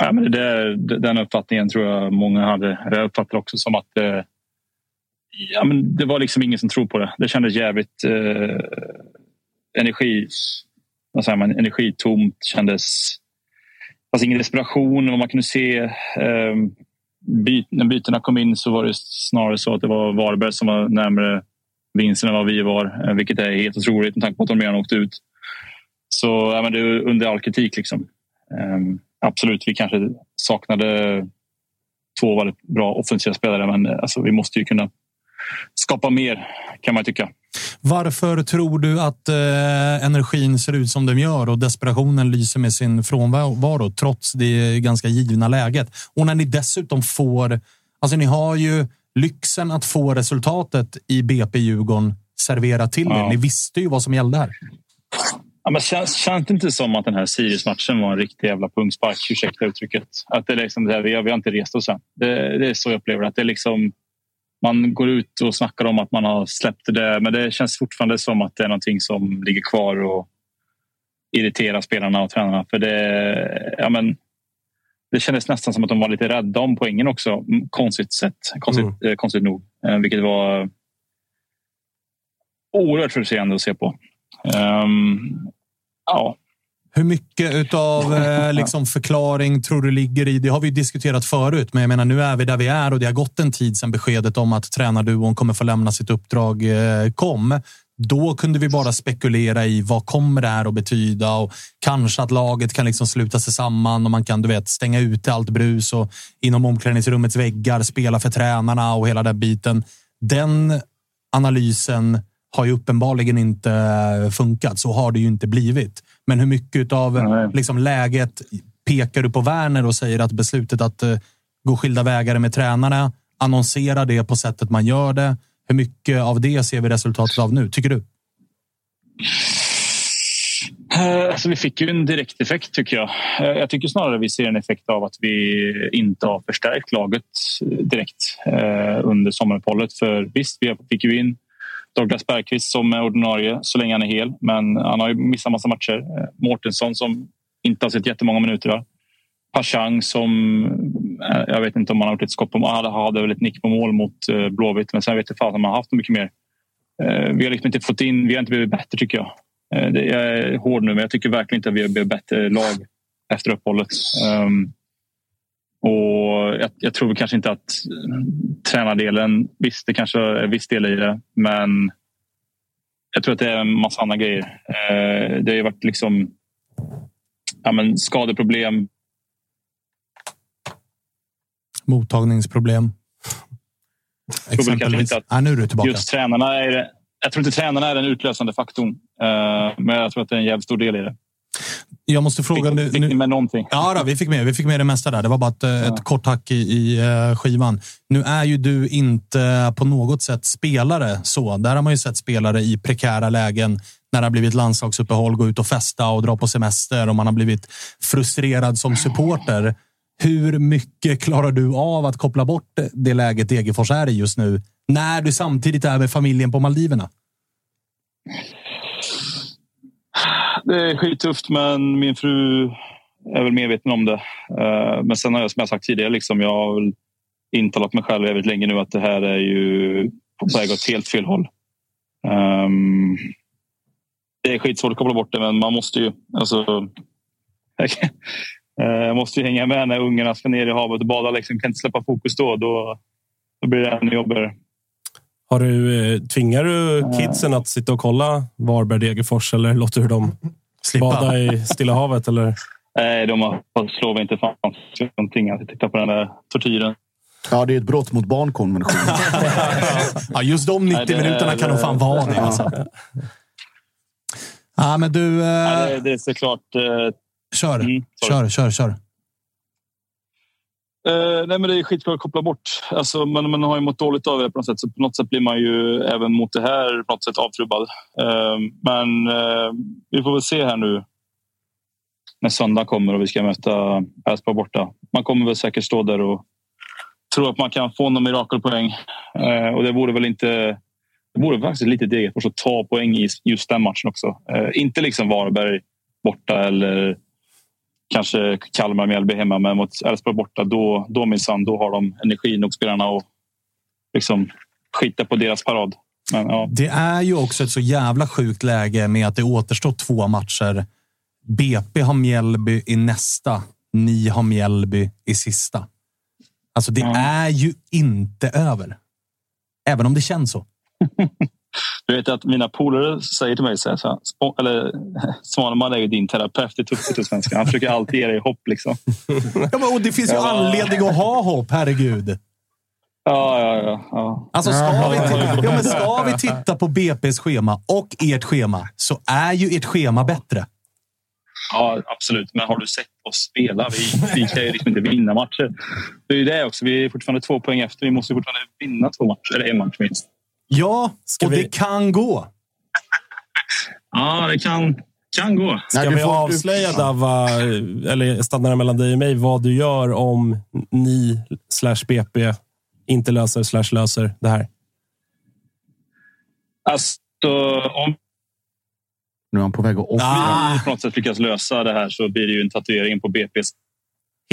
Ja, men det där, den uppfattningen tror jag många hade. Jag uppfattar också som att eh, ja, men det var liksom ingen som tror på det. Det kändes jävligt eh, energi, vad säger man, energitomt. Kändes fanns ingen desperation. Och man kunde se eh, byt, när bytena kom in så var det snarare så att det var Varberg som var närmare vinsten än vad vi var, eh, vilket är helt otroligt med tanke på att de redan åkte ut. Så ja, men det är under all kritik. Liksom. Eh, absolut, vi kanske saknade två väldigt bra offensiva spelare men eh, alltså, vi måste ju kunna skapa mer kan man tycka. Varför tror du att eh, energin ser ut som den gör och desperationen lyser med sin frånvaro trots det ganska givna läget? Och när ni dessutom får... Alltså ni har ju lyxen att få resultatet i BP Djurgården serverat till er. Ja. Ni visste ju vad som gällde här. Ja, men känns, känns det inte som att den här Sirius-matchen var en riktig jävla pungspark? Ursäkta uttrycket. Att det är liksom det här, vi, har, vi har inte rest oss än. Det, det är så jag upplever. Att det är liksom, man går ut och snackar om att man har släppt det men det känns fortfarande som att det är någonting som ligger kvar och irriterar spelarna och tränarna. För det, ja, men, det kändes nästan som att de var lite rädda om poängen också. Mm, Konstigt sätt. Konstigt, eh, konstigt nog. Eh, vilket var oerhört frustrerande att se på. Ehm, ja, Hur mycket utav eh, liksom förklaring tror du ligger i, det har vi diskuterat förut, men jag menar nu är vi där vi är och det har gått en tid sedan beskedet om att tränarduon kommer få lämna sitt uppdrag eh, kom. Då kunde vi bara spekulera i vad kommer det här att betyda och kanske att laget kan liksom sluta sig samman och man kan du vet, stänga ute allt brus och inom omklädningsrummets väggar spela för tränarna och hela den biten. Den analysen har ju uppenbarligen inte funkat. Så har det ju inte blivit. Men hur mycket av liksom, läget pekar du på Werner och säger att beslutet att uh, gå skilda vägar med tränarna, annonsera det på sättet man gör det. Hur mycket av det ser vi resultatet av nu, tycker du? Eh, Alltså, vi fick ju en direkt effekt tycker jag. Eh, Jag tycker snarare vi ser en effekt av att vi inte har förstärkt laget direkt eh, under sommaruppehållet. För visst, vi fick ju in Douglas Bergqvist som är ordinarie så länge han är hel. Men han har ju missat massa matcher. Eh, Mårtensson som inte har sett jättemånga minuter. Där. Pashang som, eh, jag vet inte om han har gjort ett skott på mål. Han hade väl ett nick på mål mot eh, Blåvitt. Men sen vet jag fan om han har haft mycket mer. Vi har liksom inte fått in, vi har inte blivit bättre tycker jag. Jag är hård nu men jag tycker verkligen inte att vi har blivit bättre lag efter uppehållet. Um, och jag, jag tror kanske inte att eh, tränardelen, visst det kanske är viss del i det men jag tror att det är en massa andra grejer. Eh, det har ju varit liksom ja, men skadeproblem. Mottagningsproblem. Exempelvis. att Ah, nu är du tillbaka. Just tränarna är. Jag tror inte tränarna är den utlösande faktorn. Eh, men jag tror att det är en jävligt stor del i det. Jag måste fråga nu. Fick ni med någonting? Ja, då, vi fick med. Vi fick med det mesta där. Det var bara ett, eh, ett kort hack i, i eh, skivan. Nu är ju du inte på något sätt spelare så. Där har man ju sett spelare i prekära lägen när det har blivit landslagsuppehåll, gå ut och festa och dra på semester och man har blivit frustrerad som supporter. Hur mycket klarar du av att koppla bort det läget Degerfors är i just nu när du samtidigt är med familjen på Maldiverna? Det är skittufft, men min fru är väl medveten om det. Eh, men sen har jag, som jag sagt tidigare, liksom, jag har väl intalat mig själv väldigt länge nu att det här är ju på väg åt helt fel håll. Um, Det är skitsvårt att koppla bort det, men man måste ju. Alltså, jag eh, måste ju hänga med när ungarna ska ner i havet och bada. Liksom. Kan inte släppa fokus då. Då, då blir det ännu jobbigare. Har du, eh, tvingar du kidsen att sitta och kolla Varberg-Degerfors eller låter du dem bada i Stilla havet? Eller? Nej, de har fått slå mig inte fan någonting att titta på den där tortyren. Ja, det är ett brott mot barnkonventionen. Ja, just de 90 Nej, det- minuterna kan nog fan vara det. Alltså. Ja, men du... Eh, Ja, det, det är såklart... Eh, kör, sorry. kör, kör, kör. Eh, nej, men det är skitsvårt att koppla bort. Alltså, man, man har ju mått dåligt av det på något sätt. Så på något sätt blir man ju även mot det här på något sätt avtrubbad. Eh, men eh, vi får väl se här nu när söndag kommer och vi ska möta Elfsborg borta. Man kommer väl säkert stå där och tro att man kan få någon mirakelpoäng. Eh, och det vore väl inte... Det vore faktiskt lite Degerfors att ta poäng i just den matchen också. Eh, inte liksom Varberg borta eller kanske Kalmar Mjällby hemma, men mot Elfsborg borta, då, då minsann, då har de energi nog spelarna och liksom skita på deras parad. Men, ja. Det är ju också ett så jävla sjukt läge med att det återstår två matcher. BP har Mjällby i nästa. Ni har Mjällby i sista. Alltså, det är ju inte över. Även om det känns så. Du vet att mina polare säger till mig så här, så här "Spo- eller Svaneman är ju din terapeut i tuffsvenskan. Han försöker alltid ge dig hopp. Liksom. Ja, men, och det finns ju Ja. anledning att ha hopp, herregud. Ja, ja, ja. ja. Alltså, ska, vi titta, ja, men ska vi titta på BP's schema och ert schema så är ju ert schema bättre. Ja, absolut. Men har du sett oss spela? Vi, vi kan ju liksom inte vinna matcher. Det är ju det också. Vi är fortfarande två poäng efter. Vi måste fortfarande vinna två matcher. Eller en match minst. Ja, och vi- det kan gå. Ja, det kan, kan gå. Ska vi avslöja Dava, eller stannar det mellan dig och mig, vad du gör om ni slash BP inte löser slash löser det här? Alltså, om Nu är han på väg att offra. vi på något sätt lyckas lösa det här så blir det ju en tatuering på BP's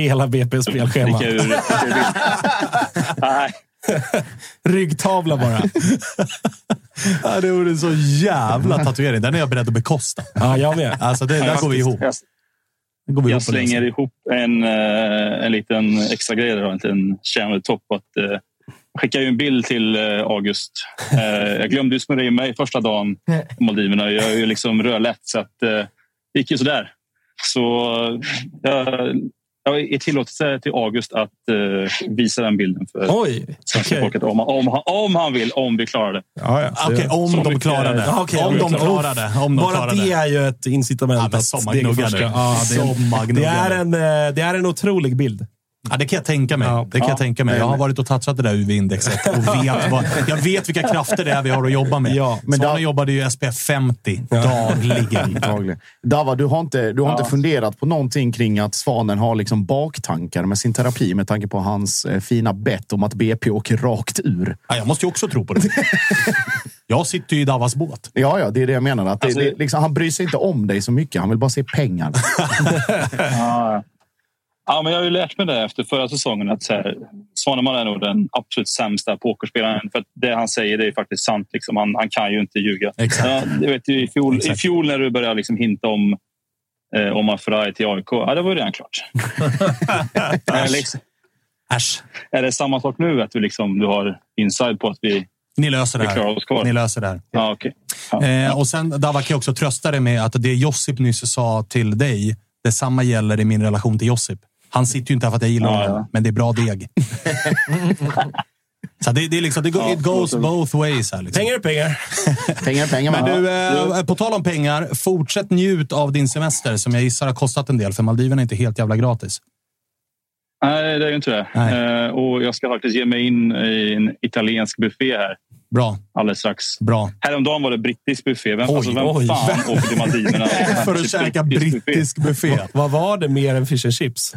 Hela BP's spelschema. Nej. Ryggtavla bara. Ja, det vore en så jävla tatuering. Den är jag beredd att bekosta. Ja, jag med. Alltså, det, där går vi ihop. Jag, går vi jag ihop slänger sen. ihop en, eh, en liten extra grej, då, en liten kärnade topp. Att, eh, jag skickade ju en bild till eh, August. Eh, jag glömde ju smörja in mig första dagen på Maldiverna. Jag är ju liksom rödlätt, så att, eh, det gick ju sådär. Så jag, jag är tillåtelse till August att eh, visa den bilden för Oj, svenska okej. folket. Om, om, han- om han vill, om vi klarar det. Ja, ja. Okej, om Så de mycket- klarar det. Ja, okej, om om de klarar det. Om de Bara klarar det det. är ju ett incitament. Ja, att ska- nu. Ja, det, är- det, är en, eh, det är en otrolig bild. Ja, det kan jag tänka mig. Ja. Det kan jag Ja. tänka mig. Jag har varit och touchat det där UV-indexet och vet vad, jag vet vilka krafter det är vi har att jobba med. Ja, men Svanen där- jobbade ju SPF 50 dagligen. Antagligen. Dava, du har, inte, du har Ja. inte funderat på någonting kring att Svanen har liksom baktankar med sin terapi med tanke på hans eh, fina bett om att BP åker rakt ur. Ja, jag måste ju också tro på det. Jag sitter ju i Davas båt. Ja, ja, det är det jag menar. Att det, Alltså- det, liksom, han bryr sig inte om dig så mycket. Han vill bara se pengar. Ja. Ja, men jag har ju lärt mig det efter förra säsongen att så här, Svaneman är nog den absolut sämsta pokerspelaren. För det han säger det är faktiskt sant. Liksom. Han, han kan ju inte ljuga. Exakt. Ja, det vet i, fjol, I Exakt. fjol när du började liksom hinta om eh, om Aferaj till AIK, ja, det var ju redan klart. är, liksom, Äsch. är det samma sak nu? Att du, liksom, du har inside på att vi, Ni löser det här. Ni löser det här. Ja, okej. Ja. Eh, och sen, Dava, kan jag också trösta dig med att det Josip nyss sa till dig, detsamma gäller i min relation till Josip. Han sitter ju inte här för att jag gillar Ja, honom, ja. men det är bra deg. Så det, det är liksom, det go, Ja, it goes both ways. Här, liksom. Pengar är pengar. pengar, pengar. Men Men du, eh, på tal om pengar, fortsätt njut av din semester som jag gissar har kostat en del, för Maldiverna är inte helt jävla gratis. Nej, det är ju inte det. Eh, och jag ska faktiskt ge mig in i en italiensk buffé här Bra, alldeles strax. bra. Häromdagen var det brittisk buffé. Vem, Oj, alltså, vem oj. fan åker till Maldiverna? För att käka brittisk buffé. Vad var det mer än fish and chips?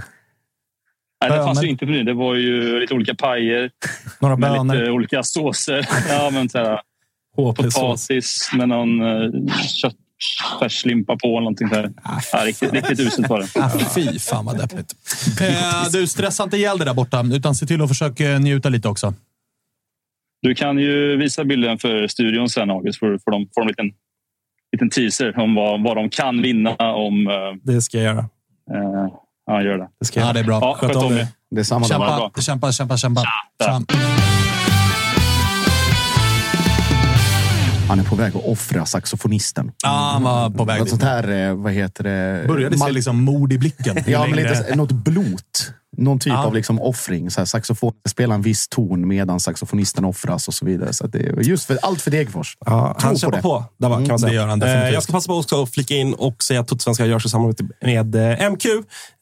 Nej, det fanns ju inte menyn. Det var ju lite olika pajer Några med bönor. lite olika såser. Ja, men så här, potatis med någon uh, köttfärslimpa på. eller Någonting där. Ja, riktigt, riktigt uselt var det. Ah, fy fan vad deppigt. Eh, du, stressa inte ihjäl det där borta, utan se till att försöka njuta lite också. Du kan ju visa bilden för studion sen, August. För, för de får en liten, liten teaser om vad, vad de kan vinna om... Det ska jag göra. Ja, gör det. Det ska jag Ja, det är bra. Ja, sköt om er. det är samma där. bra. Kämpa, kämpa, kämpa, kämpa. Tja. Tja. Han är på väg att offra saxofonisten. Ja, han var på väg Något sånt här, eh, vad heter det? Började se liksom mord i blicken. Ja, men lite, något blot. Någon typ Ja. av liksom offring. Så här, saxofon spelar en viss ton medan saxofonisten offras och så vidare. Så att det är just för, allt för Degerfors. Ja, han på kämpar det. på. Där var, kan man säga. det gör han definitivt. Eh, Jag ska passa på också att flika in och säga att Totosvenska görs i samarbete med eh, MQ.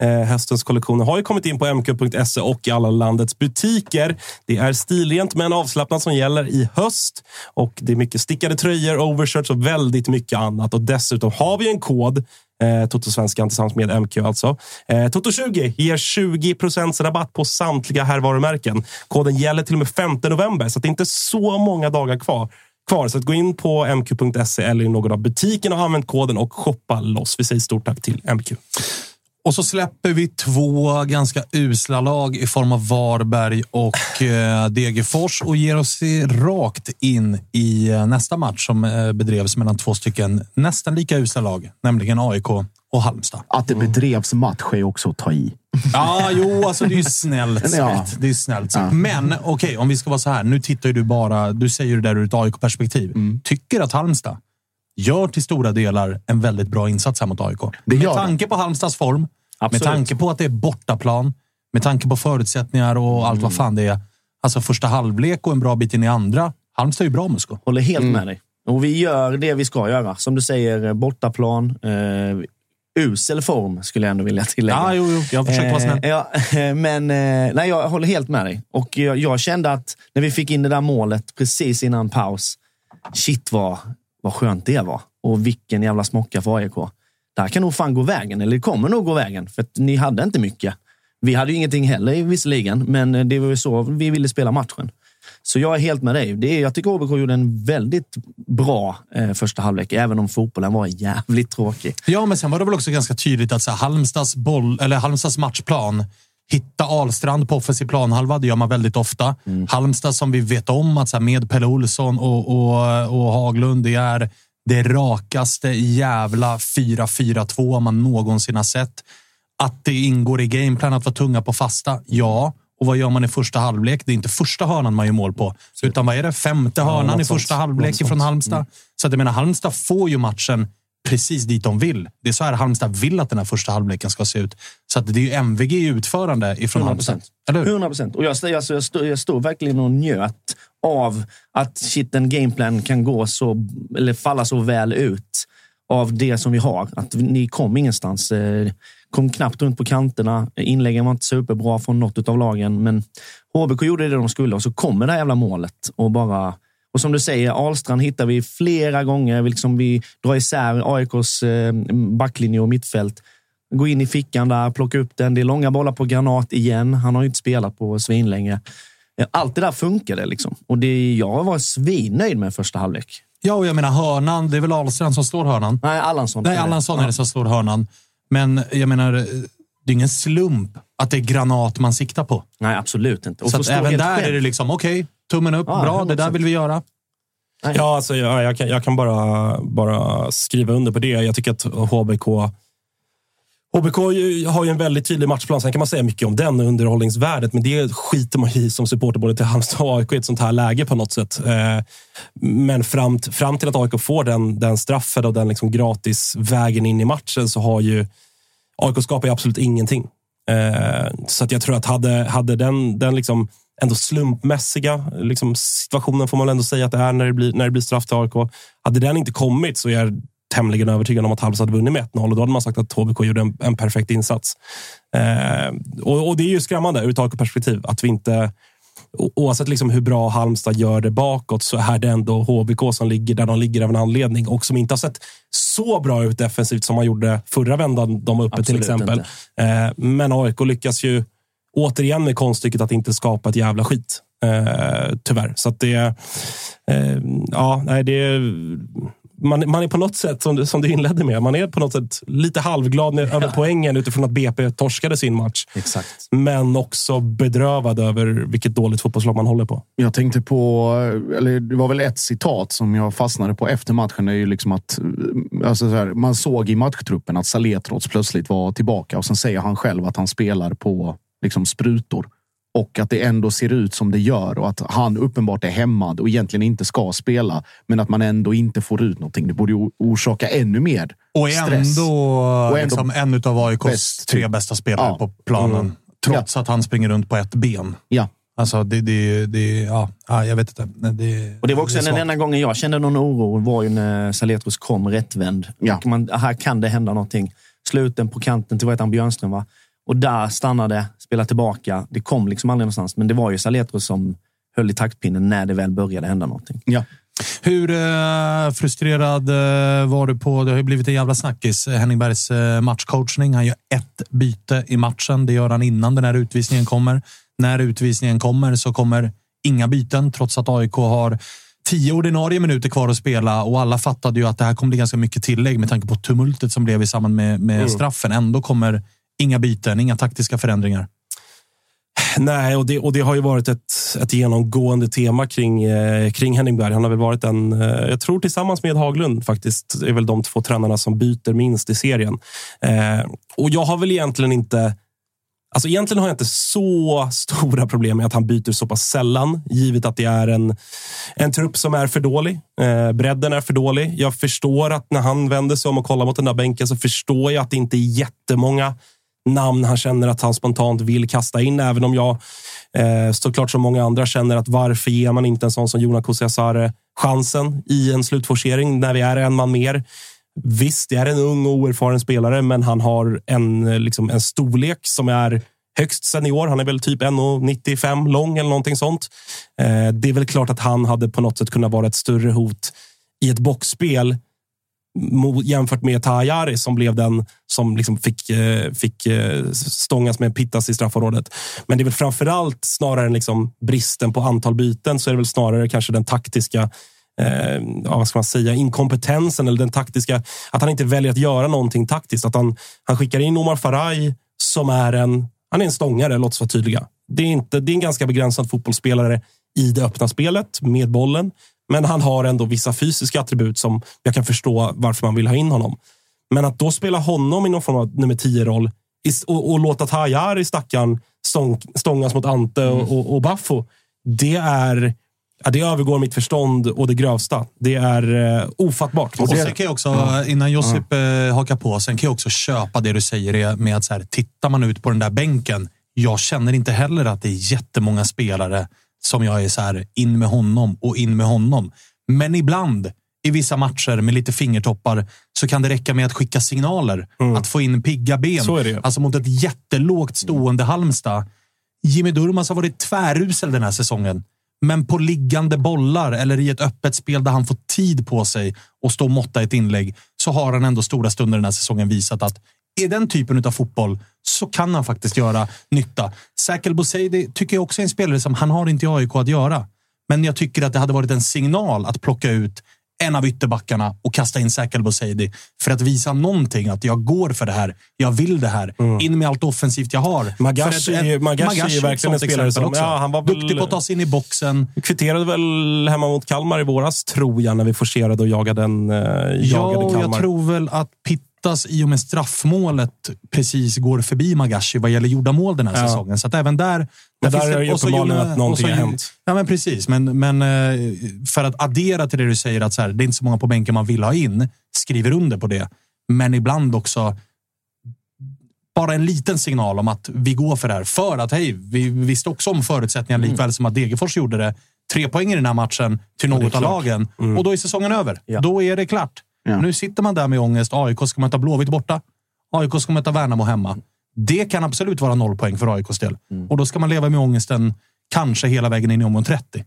Eh, Höstens kollektioner har ju kommit in på mq.se och i alla landets butiker. Det är stilrent men avslappnat som gäller i höst. Och Det är mycket stickade tröjor, overshirts och väldigt mycket annat. Och Dessutom har vi en kod Eh, Totosvenskan tillsammans med MQ alltså. Eh, Toto20 ger 20% rabatt på samtliga herrvarumärken. Koden gäller till och med 5 november, så att det är inte så många dagar kvar. kvar. Så att gå in på mq.se eller i någon av butikerna och använd koden och shoppa loss. Vi säger stort tack till MQ. Och så släpper vi två ganska usla lag i form av Varberg och eh, Degerfors och ger oss rakt in i eh, nästa match som eh, bedrevs mellan två stycken nästan lika usla lag, nämligen AIK och Halmstad. Att det bedrevs match är också att ta i. Ja, jo, alltså det är ju snällt Ja. sagt. Det är snällt sagt. Men okej, om vi ska vara så här. Nu tittar ju du bara, du säger det där ur ett AIK-perspektiv. Mm. Tycker att Halmstad gör till stora delar en väldigt bra insats här mot AIK. Det med tanke på Halmstads form, Absolut. med tanke på att det är bortaplan, med tanke på förutsättningar och allt vad Mm. fan det är. Alltså första halvlek och en bra bit in i andra. Halmstad är ju bra, Musko. Håller helt Mm. med dig. Och vi gör det vi ska göra. Som du säger, bortaplan. Eh, usel form skulle jag ändå vilja tillägga. Ja, jo, jo. Jag försöker vara snäll. Eh, ja, men eh, nej, jag håller helt med dig. Och jag, jag kände att när vi fick in det där målet precis innan paus. Shit vad, vad skönt det var. Och vilken jävla smocka för AIK. Det här kan nog fan gå vägen. Eller det kommer nog gå vägen. För att ni hade inte mycket. Vi hade ju ingenting heller visserligen. Men det var ju så vi ville spela matchen. Så jag är helt med dig. Det är, jag tycker HBK gjorde en väldigt bra eh, första halvlek, även om fotbollen var jävligt tråkig. Ja, men sen var det väl också ganska tydligt att så här, Halmstads, boll, eller Halmstads matchplan Hitta Ahlstrand på offensiv planhalva, det gör man väldigt ofta. Halmstad som vi vet om att så med Pelle Olsson och, och, och Haglund, det är det rakaste jävla 4-4-2 man någonsin har sett. Att det ingår i gameplan att vara tunga på fasta, ja. Och vad gör man i första halvlek? Det är inte första hörnan man gör mål på, utan vad är det? Femte Ja, hörnan något i första halvlek från. Halmstad. Mm. Så att jag menar, Halmstad får ju matchen precis dit de vill. Det är så här Halmstad vill att den här första halvleken ska se ut. Så att det är ju MVG i utförande ifrån 100 Halmstad. procent. Eller hur? 100 procent. Och jag, jag, jag, stod, jag stod verkligen och njöt av att shit, en gameplan kan gå så, eller falla så väl ut av det som vi har. Att ni kom ingenstans. Eh, Kom knappt runt på kanterna. Inläggen var inte superbra från något av lagen, men HBK gjorde det de skulle och så kommer det här jävla målet och bara och som du säger, Ahlstrand hittar vi flera gånger. Vi, liksom, vi drar isär AIKs eh, backlinje och mittfält. Gå in i fickan där, plocka upp den. Det är långa bollar på Granat igen. Han har ju inte spelat på svin länge. Allt det där funkade liksom. Och det, jag var svinnöjd med första halvlek. Ja, och jag menar hörnan. Det är väl Ahlstrand som slår hörnan? Nej, Allansson. Nej, Allansson är det som slår hörnan. Men jag menar, det är ingen slump att det är Granat man siktar på. Nej, absolut inte. Och Så även där själv. är det liksom, okej, tummen upp, Ja, bra, det där 100%. vill vi göra. Ja, alltså, ja, jag kan, jag kan bara, bara skriva under på det. Jag tycker att HBK HBK ju- har ju en väldigt tydlig matchplan. Sen kan man säga mycket om den och underhållningsvärdet, men det skiter man i som supporter både till Halmstad och AIK i ett sånt här läge på något sätt. Eh, Men fram, fram till att AIK får den, den straffen och den liksom gratis vägen in i matchen så har ju AIK skapar ju absolut ingenting. Eh, Så att jag tror att hade, hade den, den liksom ändå slumpmässiga liksom situationen, får man ändå säga att det är när det blir, när det blir straff till AIK. Hade den inte kommit så är jag tämligen övertygad om att Halmstad hade vunnit med 1-0 och då hade man sagt att HBK gjorde en, en perfekt insats. Eh, och, och det är ju skrämmande ur ett AIK-perspektiv att vi inte Oavsett liksom hur bra Halmstad gör det bakåt så är det ändå HBK som ligger där de ligger av en anledning och som inte har sett så bra ut defensivt som man gjorde förra vändan de var uppe till Absolut exempel. Eh, men AIK lyckas ju återigen med konststycket att inte skapa ett jävla skit. Eh, tyvärr. Så att det... Eh, ja, nej, det... Man, man är på något sätt, som du, som du inledde med, man är på något sätt lite halvglad när- över poängen utifrån att BP torskade sin match. Exakt. Men också bedrövad över vilket dåligt fotbollslag man håller på. Jag tänkte på, eller det var väl ett citat som jag fastnade på efter matchen. Det är ju liksom att alltså så här, man såg i matchtruppen att Saletros plötsligt var tillbaka och sen säger han själv att han spelar på liksom sprutor och att det ändå ser ut som det gör och att han uppenbart är hämmad och egentligen inte ska spela, men att man ändå inte får ut någonting. Det borde orsaka ännu mer Och är stress. ändå, Och ändå liksom en av AIKs bäst, tre typ. bästa spelare Ja. på planen. Mm. Trots att han springer runt på ett ben. Ja. Alltså, det, det, det, ja, ja, jag vet inte. Det, Och det var också är den enda gången jag kände någon oro var ju när Saletros kom rättvänd. Och man, här kan det hända någonting. Sluten på kanten till vad heter han, Björnström, va? Och där stannade, spelade tillbaka. Det kom liksom aldrig någonstans. Men det var ju Saletros som höll i taktpinnen när det väl började hända någonting. Ja. Hur eh, frustrerad eh, var du på, det har ju blivit en jävla snackis, eh, Henning Bergs eh, matchcoachning. Han gör ett byte i matchen. Det gör han innan den här utvisningen kommer. När utvisningen kommer så kommer inga byten, trots att AIK har tio ordinarie minuter kvar att spela och alla fattade ju att det här kommer bli ganska mycket tillägg med tanke på tumultet som blev i samband med, med Mm. straffen. Ändå kommer inga byten, inga taktiska förändringar. Nej, och det, och det har ju varit ett, ett genomgående tema kring, eh, kring Henning Berg. Han har väl varit en, eh, jag tror tillsammans med Haglund faktiskt, är väl de två tränarna som byter minst i serien. Eh, och jag har väl egentligen inte Alltså egentligen har jag inte så stora problem med att han byter så pass sällan, givet att det är en, en trupp som är för dålig. Eh, bredden är för dålig. Jag förstår att när han vänder sig om och kollar mot den där bänken så förstår jag att det inte är jättemånga namn han känner att han spontant vill kasta in, även om jag eh, såklart som många andra känner att varför ger man inte en sån som Jonas Kusiasare chansen i en slutforcering när vi är en man mer? Visst, det är en ung och oerfaren spelare, men han har en, eh, liksom, en storlek som är högst senior. Han är väl typ 1,95 lång eller någonting sånt. Eh, det är väl klart att han hade på något sätt kunnat vara ett större hot i ett boxspel jämfört med Tajari som blev den som liksom fick, eh, fick eh, stångas med pittas i straffområdet. Men det är väl framför allt snarare än liksom bristen på antal byten så är det väl snarare kanske den taktiska eh, ja, vad ska man säga, inkompetensen eller den taktiska, att han inte väljer att göra någonting taktiskt. Att han, han skickar in Omar Faraj som är en, han är en stångare, låt oss vara tydliga. Det är, inte, det är en ganska begränsad fotbollsspelare i det öppna spelet med bollen. Men han har ändå vissa fysiska attribut som jag kan förstå varför man vill ha in honom. Men att då spela honom i någon form av nummer 10-roll is- och, och låta Tahjari, stackaren, stång, stångas mot Ante Mm. och, och, och Baffo. Det är... Ja, det övergår mitt förstånd och det grövsta. Det är eh, ofattbart. Och sen kan jag också, innan Josip eh, hakar på, sen kan jag också köpa det du säger med att så här, tittar man ut på den där bänken. Jag känner inte heller att det är jättemånga spelare som jag är så här, in med honom och in med honom. Men ibland, i vissa matcher med lite fingertoppar, så kan det räcka med att skicka signaler. Att få in pigga ben. Mm. Så är det ju. Alltså mot ett jättelågt stående Halmstad. Jimmy Durmaz har varit tvärusel den här säsongen. Men på liggande bollar eller i ett öppet spel där han får tid på sig och stå och måtta ett inlägg så har han ändå stora stunder den här säsongen visat att i den typen av fotboll så kan han faktiskt göra nytta. Säkel Boseidi tycker jag också är en spelare som han har inte i AIK att göra. Men jag tycker att det hade varit en signal att plocka ut en av ytterbackarna och kasta in Säkel Boseidi för att visa någonting att jag går för det här. Jag vill det här. In med allt offensivt jag har. Magashi- ett- ett- Magashi är verkligen en spelare som- också. ja, han var väl- Duktig på att ta sig in i boxen. kvitterade väl hemma mot Kalmar i våras, tror jag, när vi forcerade och jagade, en, eh, jagade Ja, Kalmar. jag tror väl att Pittas i och med straffmålet precis går förbi Magashi vad gäller gjorda mål den här Ja. säsongen. Så att även där... Men där är det uppenbarligen att någonting har hänt. Ja, men precis. Men, men eh, för att addera till det du säger att så här, det är inte så många på bänken man vill ha in, skriver under på det. Men ibland också bara en liten signal om att vi går för det här. För att hej, vi visste också om förutsättningarna likväl som att Degerfors gjorde det. Tre poäng i den här matchen till Ja, något av klart. lagen. Mm. Och då är säsongen över. Ja. Då är det klart. Ja. Nu sitter man där med ångest. AIK ska möta Blåvitt borta. AIK ska möta Värnamo hemma. Det kan absolut vara noll poäng för AIKs del. Och då ska man leva med ångesten kanske hela vägen in i omgång 30.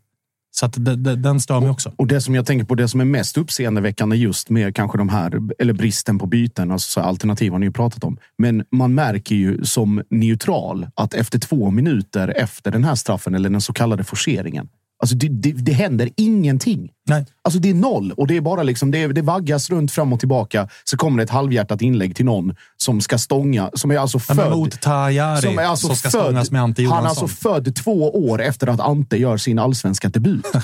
Så att de, de, den stör mig också. Och det som jag tänker på, det som är mest uppseendeväckande just med kanske de här, eller bristen på byten, alltså alternativ har ni ju pratat om. Men man märker ju som neutral att efter två minuter efter den här straffen, eller den så kallade forceringen, alltså det, det, det händer ingenting. Nej. Alltså det är noll och det är bara liksom, det, det vaggas runt fram och tillbaka. Så kommer det ett halvhjärtat inlägg till någon som ska stånga, som är alltså född... mot Tajari som är alltså som ska född, stångas med Ante Han är Johansson. alltså född två år efter att Ante gör sin allsvenska debut.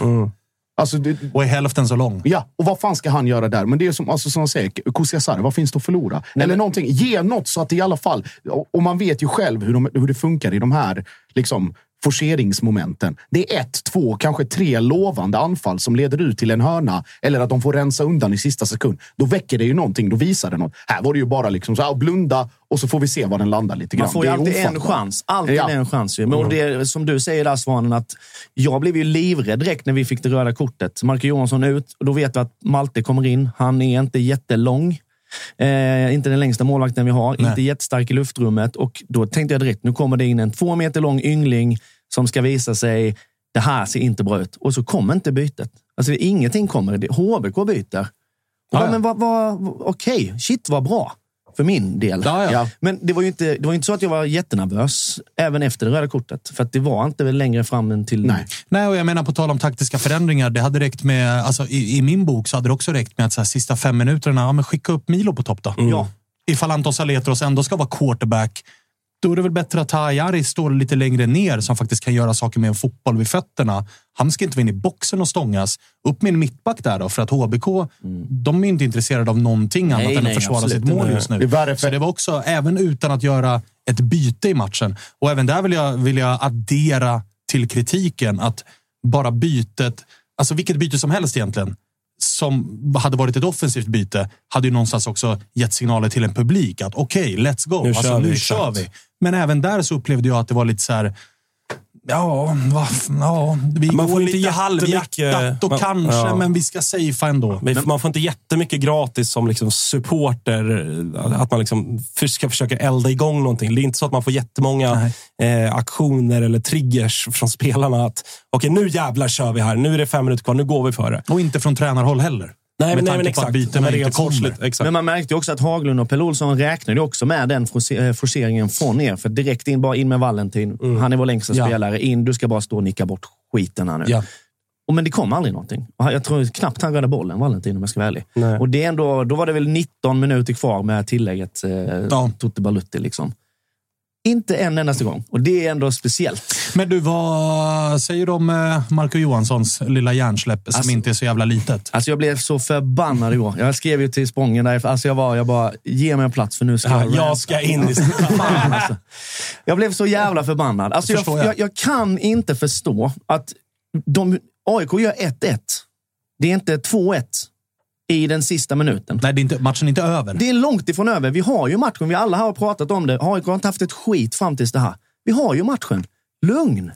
Alltså, det, och är hälften så lång. Ja, och vad fan ska han göra där? Men det är som, alltså, som jag säger, Kusiasare, vad finns det att förlora? Eller någonting. Ge något så att det i alla fall... Och, och man vet ju själv hur, de, hur det funkar i de här liksom, forceringsmomenten. Det är ett, två, kanske tre lovande anfall som leder ut till en hörna eller att de får rensa undan i sista sekund. Då väcker det ju någonting. Då visar det något. Här var det ju bara liksom så här, blunda och så får vi se var den landar lite grann. Man får ju alltid en ofattbart. chans. Alltid Ja. en chans. Men och det som du säger där Svanen, att jag blev ju livrädd direkt när vi fick det röda kortet. Marco Johansson ut och då vet vi att Malte kommer in. Han är inte jättelång. Eh, inte den längsta målvakten vi har. Nej. Inte jättestark i luftrummet. Och då tänkte jag direkt, nu kommer det in en två meter lång yngling som ska visa sig, det här ser inte bra ut. Och så kommer inte bytet. Alltså ingenting kommer. Det- HBK byter. Ja. Men vad, vad, okej, shit vad bra. För min del. Ja, ja. Men det var ju inte, det var inte så att jag var jättenervös även efter det röda kortet. För att det var inte väl längre fram än till... Nej. Nej, och jag menar på tal om taktiska förändringar. Det hade räckt med, alltså, i, i min bok så hade det också räckt med att så här, sista fem minuterna, ja, men skicka upp Milo på topp då. Ja. Ifall Anton Saletros ändå ska vara quarterback, då är det väl bättre att Tajari står lite längre ner som faktiskt kan göra saker med en fotboll vid fötterna. Han ska inte vara inne i boxen och stångas. Upp med en mittback där då, för att HBK, de är inte intresserade av någonting annat än nej, att försvara absolut sitt mål just nu. Det Så det var också, även utan att göra ett byte i matchen. Och även där vill jag, vill jag addera till kritiken att bara bytet, alltså vilket byte som helst egentligen, som hade varit ett offensivt byte, hade ju någonstans också gett signaler till en publik att okej, let's go. Nu alltså, kör vi, nu kör vi. Men även där så upplevde jag att det var lite så här, Ja, va, ja vi Man går får lite halvhjärtat och man- kanske, ja. men vi ska safea ändå. Men man får inte jättemycket gratis som liksom supporter. Att man liksom ska försöka elda igång någonting. Det är inte så att man får jättemånga eh, aktioner eller triggers från spelarna. att Okej, nu jävlar kör vi här. Nu är det fem minuter kvar. Nu går vi för det. Och inte från tränarhåll heller. Nej, men, Med nej, men tanke på att exakt. bytena Men inte kommer. Exakt. Men man märkte ju också att Haglund och Pelle Olsson räknade också med den eh, forceringen från er. För direkt in, bara in med Valentin. Han är vår längsta Ja. spelare. In, du ska bara stå och nicka bort skiten här nu. Ja. Och men det kom aldrig någonting. Jag tror knappt han räddade bollen, Valentin, om jag ska vara ärlig. Nej. Och det är ändå, då var det väl 19 minuter kvar med tillägget eh, Ja. Tutte Balutti. Liksom. Inte en endaste gång. Och det är ändå speciellt. Men du, vad säger du om eh, Marco Johanssons lilla hjärnsläpp som Alltså- inte är så jävla litet? Alltså jag blev så förbannad igår. Jag skrev ju till Spången där. Alltså jag, var, jag bara, ge mig en plats för nu ska Ja, jag... jag ska in i... Fan, alltså. Jag blev så jävla förbannad. Alltså jag, jag. jag. Jag, kan inte förstå att de, AIK gör 1-1. Det är inte 2-1 i den sista minuten. Nej, det är inte, matchen är inte över. Det är långt ifrån över. Vi har ju matchen. Vi alla har pratat om det. AIK har inte haft ett skit fram tills det här. Vi har ju matchen. Lugn.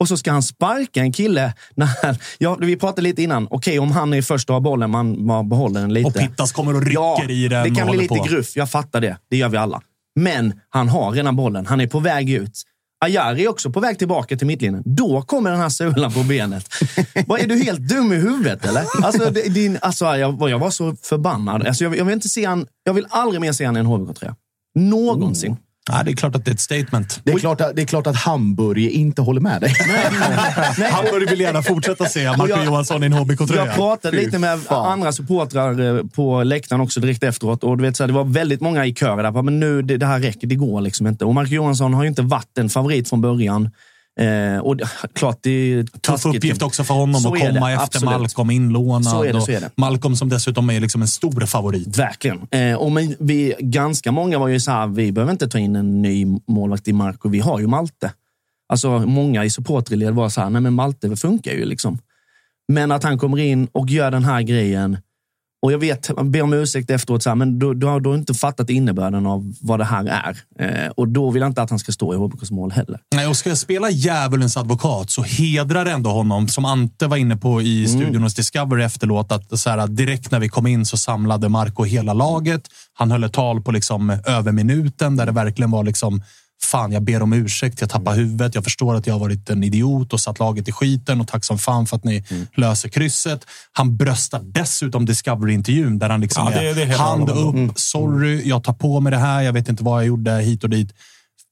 Och så ska han sparka en kille. När han, ja, vi pratade lite innan. Okej, om han är först och har bollen, man, man behåller den lite. Och Pittas kommer och rycker i den Det kan bli lite på. gruff. Jag fattar det. Det gör vi alla. Men han har redan bollen. Han är på väg ut. Ajari är också på väg tillbaka till mittlinjen. Då kommer den här sulan på benet. Vad, är du helt dum i huvudet eller? Alltså, din, alltså, jag, jag var så förbannad. Alltså, jag, jag, vill inte se han, jag vill aldrig mer se han i en HBK-tröja. Någonsin. Ja, det är klart att det är ett statement. Det är, klart att, det är klart att Hamburg inte håller med dig. Hamburg vill gärna fortsätta se Marco jag- Johansson i en HBK-tröja. Jag pratade lite med fan. andra supportrar eh, på läktaren också direkt efteråt. Och du vet, så här, det var väldigt många i kören där. Men nu, det, det här räcker, det går liksom inte. Och Marco Johansson har ju inte varit en favorit från början. Eh, och det, klart, det är Tuff uppgift också för honom Så att komma det, efter absolut. Malcolm inlånad. Så är det, så är det. Malcolm som dessutom är liksom en stor favorit. Verkligen. Eh, och men vi, ganska många var ju så här, vi behöver inte ta in en ny målvakt i Marco. Vi har ju Malte. Alltså många i supporterled var så här, nej men Malte funkar ju liksom. Men att han kommer in och gör den här grejen. Och jag vet, man ber om ursäkt efteråt, så här, men då, då har du inte fattat innebörden av vad det här är. Eh, och då vill jag inte att han ska stå i HBKs mål heller. Nej, och ska jag spela djävulens advokat så hedrar ändå honom, som Ante var inne på i Mm. studion hos Discovery efterlåt, att så här, direkt när vi kom in så samlade Marco hela laget. Han höll ett tal på liksom över minuten där det verkligen var liksom Fan, jag ber om ursäkt. Jag tappar huvudet. Jag förstår att jag har varit en idiot och satt laget i skiten och tack som fan för att ni Mm. löser krysset. Han bröstar dessutom Discovery-intervjun där han liksom Ja, det- det är hand upp. Sorry, jag tar på mig det här. Jag vet inte vad jag gjorde hit och dit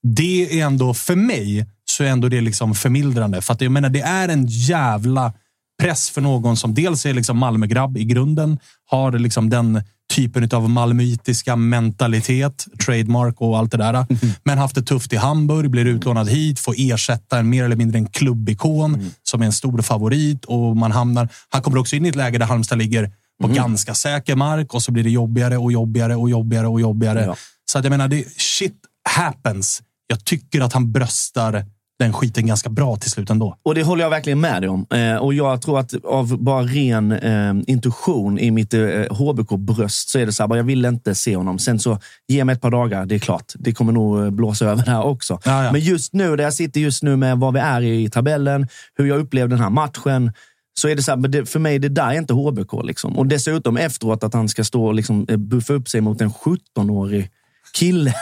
det är ändå, för mig, så är ändå det liksom förmildrande. För att jag menar, det är en jävla press för någon som dels är liksom Malmögrabb i grunden, har liksom den typen av malmöitiska mentalitet, trademark och allt det där. Men haft det tufft i Hamburg, blir utlånad hit, får ersätta en mer eller mindre en klubbikon som är en stor favorit och man hamnar. Han kommer också in i ett läge där Halmstad ligger på ganska säker mark och så blir det jobbigare och jobbigare och jobbigare och jobbigare. Ja. Så att jag menar, det, shit happens. Jag tycker att han bröstar den skiten ganska bra till slut ändå. Och det håller jag verkligen med dig om. Eh, och jag tror att av bara ren eh, intuition i mitt eh, HBK-bröst så är det så här, jag vill inte se honom. Sen så, ge mig ett par dagar, det är klart. Det kommer nog eh, blåsa över här också. Ja, ja. Men just nu, där jag sitter just nu med vad vi är i tabellen, hur jag upplevde den här matchen, så är det så här, för mig, det där är inte HBK. Liksom. Och dessutom efteråt att han ska stå och liksom, eh, buffa upp sig mot en 17-årig kille.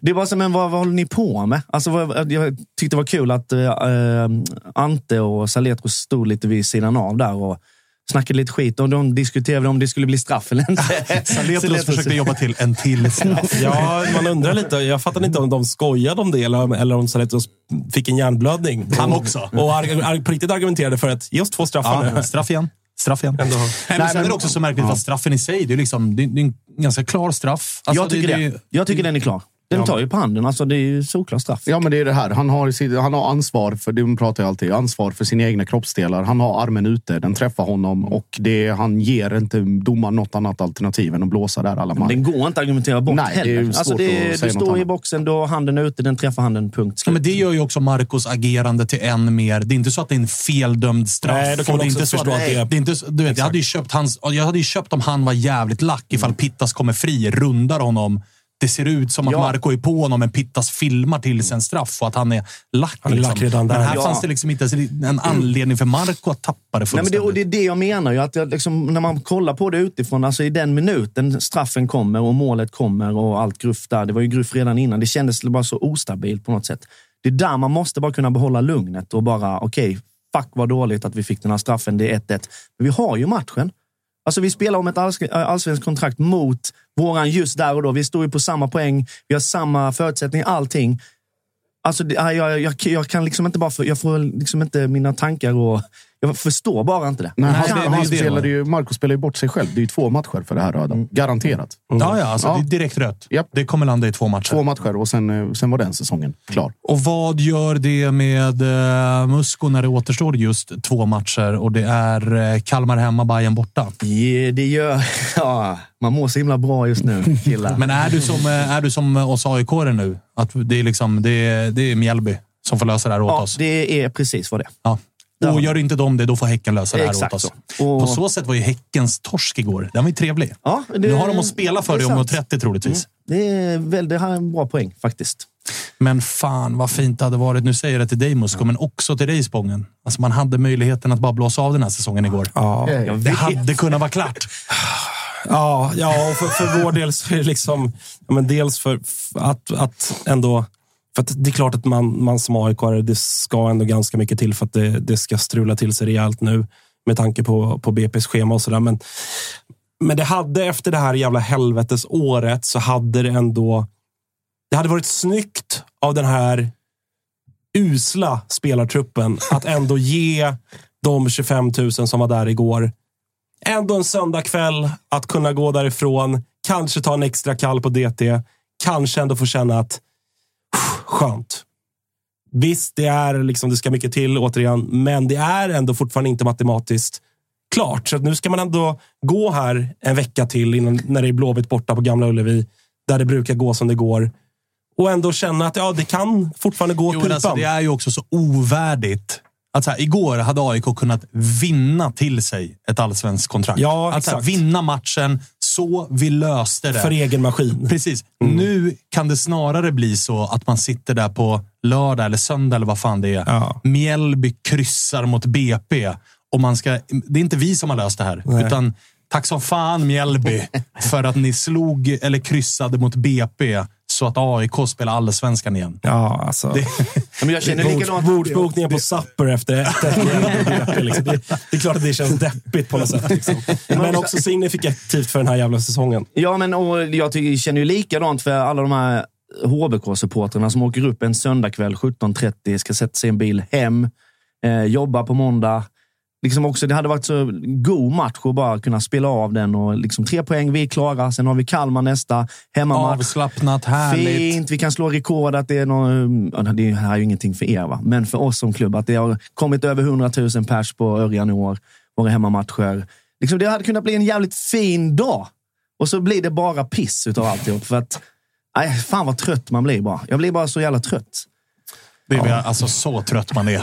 Det var som, men vad, vad håller ni på med? Alltså, vad, jag tyckte det var kul att eh, eh, Ante och Saletros stod lite vid sidan av där och snackade lite skit. Och de diskuterade om det skulle bli straff eller inte. Saletros försökte jobba till en till straff. Ja, man undrar lite. Jag fattar inte om de skojade om det eller, eller om Saletros fick en hjärnblödning. Han också. Och arg, arg, på riktigt argumenterade för att ge oss två straffar Ja, nu. straff igen. Straff igen. Ändå. Nej, men sen är det också så märkligt att straffen i sig, det är, liksom, det är det en ganska klar straff. Alltså, jag, tycker det, jag tycker den är klar. Den tar ju på handen. Alltså, det är ju solklar straff. Ja, men det är det här. Han har, han har ansvar för, det pratar jag alltid, ansvar för sina egna kroppsdelar. Han har armen ute, den träffar honom och det, han ger inte domaren något annat alternativ än att blåsa där alla man. Den går inte att argumentera bort Nej, det är heller. ju alltså, svårt det, att du säga något står i annat. boxen, då handen ute, den träffar handen, punkt Ja, men det gör ju också Marcos agerande till än mer. Det är inte så att det är en feldömd straff. Nej, då kan och man det är också inte så förstå att det är- det är inte, så- du vet, jag, hade ju köpt hans, jag hade ju köpt om han var jävligt lack ifall Pittas kommer fri, rundar honom. Det ser ut som att Ja. Marco är på honom, men Pittas filmar till sig en straff och att han är lack. Han är lack där. Men här Ja. fanns det liksom inte en anledning för Marco att tappa det Nej, men fullständigt. det, och det är det jag menar. Ju, att jag, liksom, när man kollar på det utifrån, alltså i den minuten straffen kommer och målet kommer och allt gruff där. Det var ju gruff redan innan. Det kändes bara så ostabilt på något sätt. Det är där man måste bara kunna behålla lugnet och bara, okej, fuck vad dåligt att vi fick den här straffen. Det är 1-1. Men vi har ju matchen. Alltså vi spelar om ett eh, allsvenskt kontrakt mot våran just där och då. Vi står ju på samma poäng. Vi har samma förutsättningar, allting. Alltså, jag, jag, jag kan liksom inte bara... För, jag får liksom inte mina tankar och jag förstår bara inte det. Nej, Kan han, man- han spelade ju, Marco spelar ju bort sig själv. Det är ju två matcher för det här röda. Garanterat. Ja, ja, alltså, Ja. det är direkt rött. Det kommer landa i två matcher. Två matcher och sen, eh, sen var den säsongen klar. Och vad gör det med uh, Musko när det återstår just två matcher och det är eh, Kalmar hemma, Bayern borta? Ja, det gör... Ja, man mår så himla bra just nu, killar. Men är du som, eh, är du som oss aik nu? Att det är, liksom, det, är, det är Mjällby som får lösa det här åt ja, oss? det är precis vad det är. Ja. Och gör inte de det, då får Häcken lösa det här Exakt åt oss. så. Och- På så sätt var ju Häckens torsk igår. Den var ju trevlig. Ja, det- nu har de att spela för det det om sant. 30 troligtvis. Det är väl, det en bra poäng faktiskt. Men fan vad fint det hade varit. Nu säger jag det till dig Musko, men också till dig Spången. Alltså man hade möjligheten att bara blåsa av den här säsongen igår. Ja, det hade kunnat vara klart. Ja, ja och för, för vår del så är det liksom... Ja, men dels för f- att, att ändå... För att det är klart att man, man som aik det ska ändå ganska mycket till för att det, det ska strula till sig rejält nu med tanke på, på BP's schema och sådär. Men, men det hade efter det här jävla helvetesåret så hade det ändå... Det hade varit snyggt av den här usla spelartruppen att ändå ge de 25 000 som var där igår ändå en söndagkväll att kunna gå därifrån, kanske ta en extra kall på DT, kanske ändå få känna att skönt. Visst, det är liksom, det ska mycket till återigen, men det är ändå fortfarande inte matematiskt klart. Så nu ska man ändå gå här en vecka till innan, när det är Blåvitt borta på Gamla Ullevi, där det brukar gå som det går. Och ändå känna att ja, det kan fortfarande gå åt Jo, pipan. alltså, det är ju också så ovärdigt. Att så här, igår hade AIK kunnat vinna till sig ett allsvenskt kontrakt. Ja, att här, vinna matchen, så vi löste det. För egen maskin. Precis. Nu kan det snarare bli så att man sitter där på lördag eller söndag eller vad fan det är. Ja. Mjällby kryssar mot BP och man ska... Det är inte vi som har löst det här, Nej. utan tack som fan Mjällby för att ni slog eller kryssade mot BP så att AIK spelar allsvenskan igen. Ja, alltså. Det, Ja, Men jag känner likadant. bordsbokningen på Supper efter 1 liksom. det, det är klart att det känns deppigt på något sätt. Liksom. Men också signifikativt för den här jävla säsongen. Ja, men och jag tycker, känner ju likadant för alla de här HBK-supporterna som åker upp en söndagkväll 17.30, ska sätta sig i en bil hem, eh, jobba på måndag. Liksom också, det hade varit så god match att bara kunna spela av den. och liksom Tre poäng, vi är klara. Sen har vi Kalmar nästa, hemmamatch. Avslappnat, härligt. Fint, vi kan slå rekord. Att det, är någon, ja, det här är ju ingenting för er, va? men för oss som klubb. Att det har kommit över 100 000 pers på Örjan i år, våra hemmamatcher. Liksom, det hade kunnat bli en jävligt fin dag. Och så blir det bara piss utav alltihop. För att, nej, fan vad trött man blir bara. Jag blir bara så jävla trött. Det är alltså så trött man är.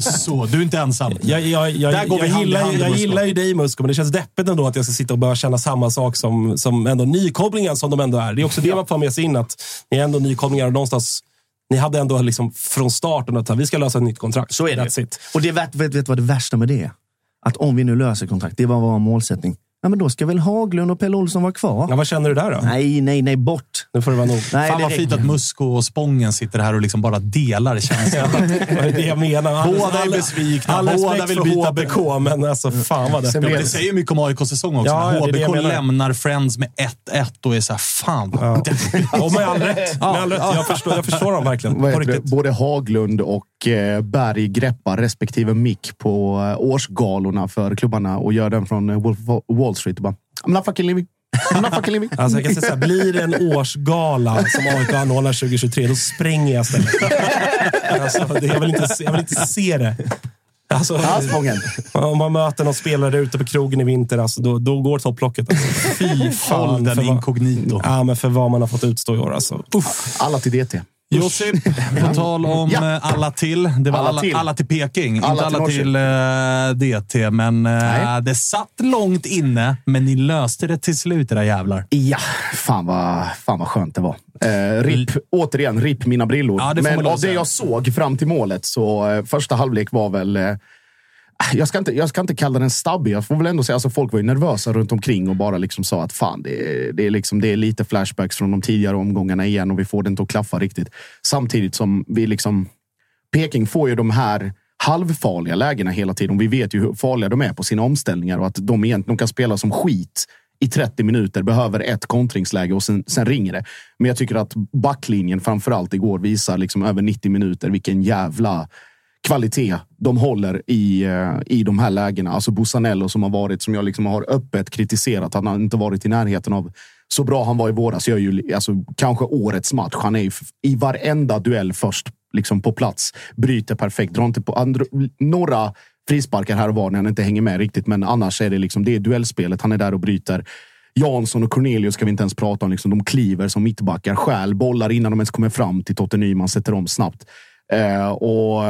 Så, du är inte ensam. Jag, jag, jag, Där går vi jag, hand i gillar, hand, jag Musko. gillar ju dig Musko, men det känns deppigt ändå att jag ska sitta och börja känna samma sak som, som ändå nykomlingen som de ändå är. Det är också det man får med sig in, att ni är ändå nykomlingar och någonstans ni hade ändå liksom från starten att vi ska lösa ett nytt kontrakt. Så är det. Och det vet, vet, vet vad det värsta med det är? Att om vi nu löser kontrakt, det var vår målsättning. Ja, men då ska väl Haglund och Pelle Olsson vara kvar? Ja, vad känner du där då? Nej, nej, nej, bort. Nu får det vara nog. Nej, Fan det vad fint att Musko och Spången sitter här och liksom bara delar känslan. Det är det jag menar. Båda är besvikna, All båda vill byta HBK, men alltså fan vad Sen Ja, det säger mycket om AIKs säsong också. Ja, ja, det det HBK lämnar Friends med 1-1 och är såhär, fan vad deppigt. Och med all rätt. Med all rätt. Jag, förstår, jag förstår dem verkligen. Det? Både Haglund och eh, Berg greppar respektive mick på eh, årsgalorna för klubbarna och gör den från eh, Wolf- Wall Street. Och bara, I'm not fucking living. I'm not fucking living. Alltså jag kan säga så här, blir det en årsgala som AIK anordnar 2023, då spränger jag stället. Alltså, det, jag, vill inte, se- jag vill inte se det. Alltså, om man möter någon spelare ute på krogen i vinter, alltså, då, då går topplocket. Alltså. Fy fan. Håll den för vad- inkognito. Ja, men för vad man har fått utstå i år. Alltså. Uff. Alla till DT. Josip, på tal om Ja. eh, alla till. Det var Alla alla, till. alla till Peking, Alla inte alla till eh, DT. Men Nej. det satt långt inne, men ni löste det till slut era jävlar. Ja, fan vad, fan vad skönt det var. Eh, RIP, återigen, RIP mina brillor. Ja, Men av det jag såg fram till målet så första halvlek var väl... Jag, ska inte, jag ska inte kalla den stabbig. Jag får väl ändå säga alltså folk var ju nervösa runt omkring och bara liksom sa att fan, det är, det är, liksom, det är lite flashbacks från de tidigare omgångarna igen och vi får det inte att klaffa riktigt. Samtidigt som vi liksom... Peking får ju de här halvfarliga lägena hela tiden. Vi vet ju hur farliga de är på sina omställningar och att de egentligen de kan spela som skit i 30 minuter, behöver ett kontringsläge och sen, sen ringer det. Men jag tycker att backlinjen framförallt igår visar liksom över 90 minuter vilken jävla kvalitet de håller i, eh, i de här lägena. Alltså Bussanello som har varit, som jag liksom har öppet kritiserat, att han inte varit i närheten av så bra han var i våras. Gör ju alltså, kanske årets match. Han är ju i varenda duell först liksom på plats. Bryter perfekt. Drar inte på andra, några frisparkar här och var när han inte hänger med riktigt. Men annars är det liksom det är duellspelet. Han är där och bryter. Jansson och Cornelius ska vi inte ens prata om. Liksom, de kliver som mittbackar, stjäl bollar innan de ens kommer fram till Totte Nyman, sätter om snabbt. Eh, och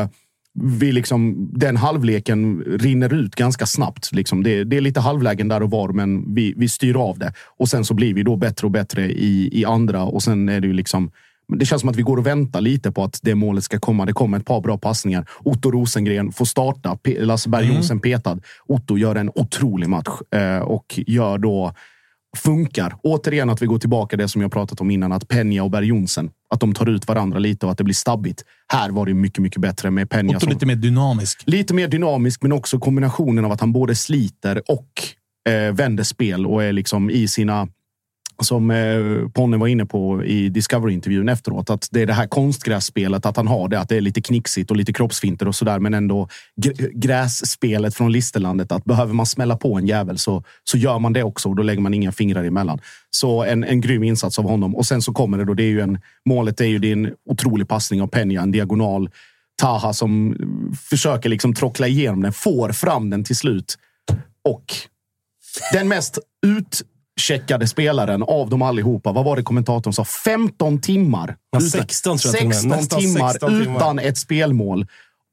vi liksom, den halvleken rinner ut ganska snabbt. Liksom. Det, det är lite halvlägen där och var, men vi, vi styr av det. Och sen så blir vi då bättre och bättre i, i andra. Och sen är det ju liksom det känns som att vi går och väntar lite på att det målet ska komma. Det kommer ett par bra passningar. Otto Rosengren får starta. Lasse Berg Jonsson petad. Otto gör en otrolig match eh, och gör då funkar. Återigen att vi går tillbaka det som jag pratat om innan, att Peña och Berg Jonsson, att de tar ut varandra lite och att det blir stabbigt. Här var det mycket, mycket bättre med Peña. Som- lite mer dynamisk. Lite mer dynamisk, men också kombinationen av att han både sliter och eh, vänder spel och är liksom i sina som eh, Ponne var inne på i Discovery-intervjun efteråt, att det är det här konstgrässpelet, att han har det, att det är lite knixigt och lite kroppsfinter och sådär, men ändå gr- grässpelet från Listerlandet, att behöver man smälla på en jävel så, så gör man det också och då lägger man inga fingrar emellan. Så en, en grym insats av honom. Och sen så kommer det då, det är ju en, målet är ju din otrolig passning av Peña, en diagonal. Taha som eh, försöker liksom trockla igenom den, får fram den till slut. Och den mest ut utcheckade spelaren av dem allihopa, vad var det kommentatorn sa? 15 timmar. Ja, utan- 16 tror jag till och med. 16 Nästan timmar 16 timmar. utan ett spelmål.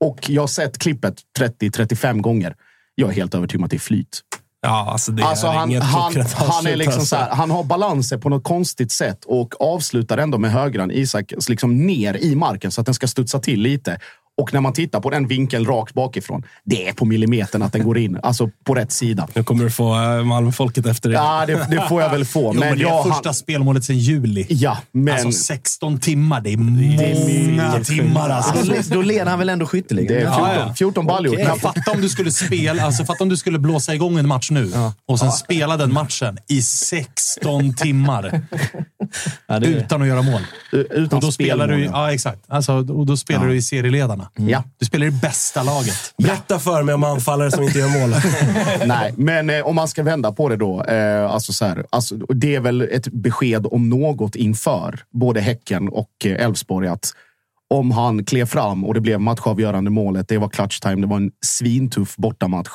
Och jag har sett klippet 30-35 gånger. Jag är helt övertygad om att det är flyt. Ja, alltså det Alltså är han, inget han, han, är liksom alltså. så här, han har balanser på något konstigt sätt och avslutar ändå med högran Isak liksom ner i marken så att den ska studsa till lite. Och när man tittar på den vinkeln rakt bakifrån, det är på millimetern att den går in. Alltså på rätt sida. Nu kommer du få äh, Malmöfolket efter dig. Ja, det, det får jag väl få. Jo, men Men det är första han, spelmålet sedan juli. ja, men Alltså 16 timmar, det är många timmar. Alltså. Då, då leder han väl ändå skytteligan? det är 14, Ja, ja. 14 baljor. Men fatta om du skulle spela, alltså fatta om du skulle blåsa igång en match nu och sen spela den matchen i 16 timmar Ja, det utan att göra mål. Utan Och då spelar du, ja. ja exakt. Alltså, och då spelar du i serieledarna. Ja. Du spelar i det bästa laget. Berätta för mig om anfallare som inte gör mål. Nej, men eh, om man ska vända på det då. Eh, alltså så här, alltså, det är väl ett besked om något inför både Häcken och eh, Elfsborg att om han klev fram och det blev matchavgörande målet, det var clutch time, det var en svintuff bortamatch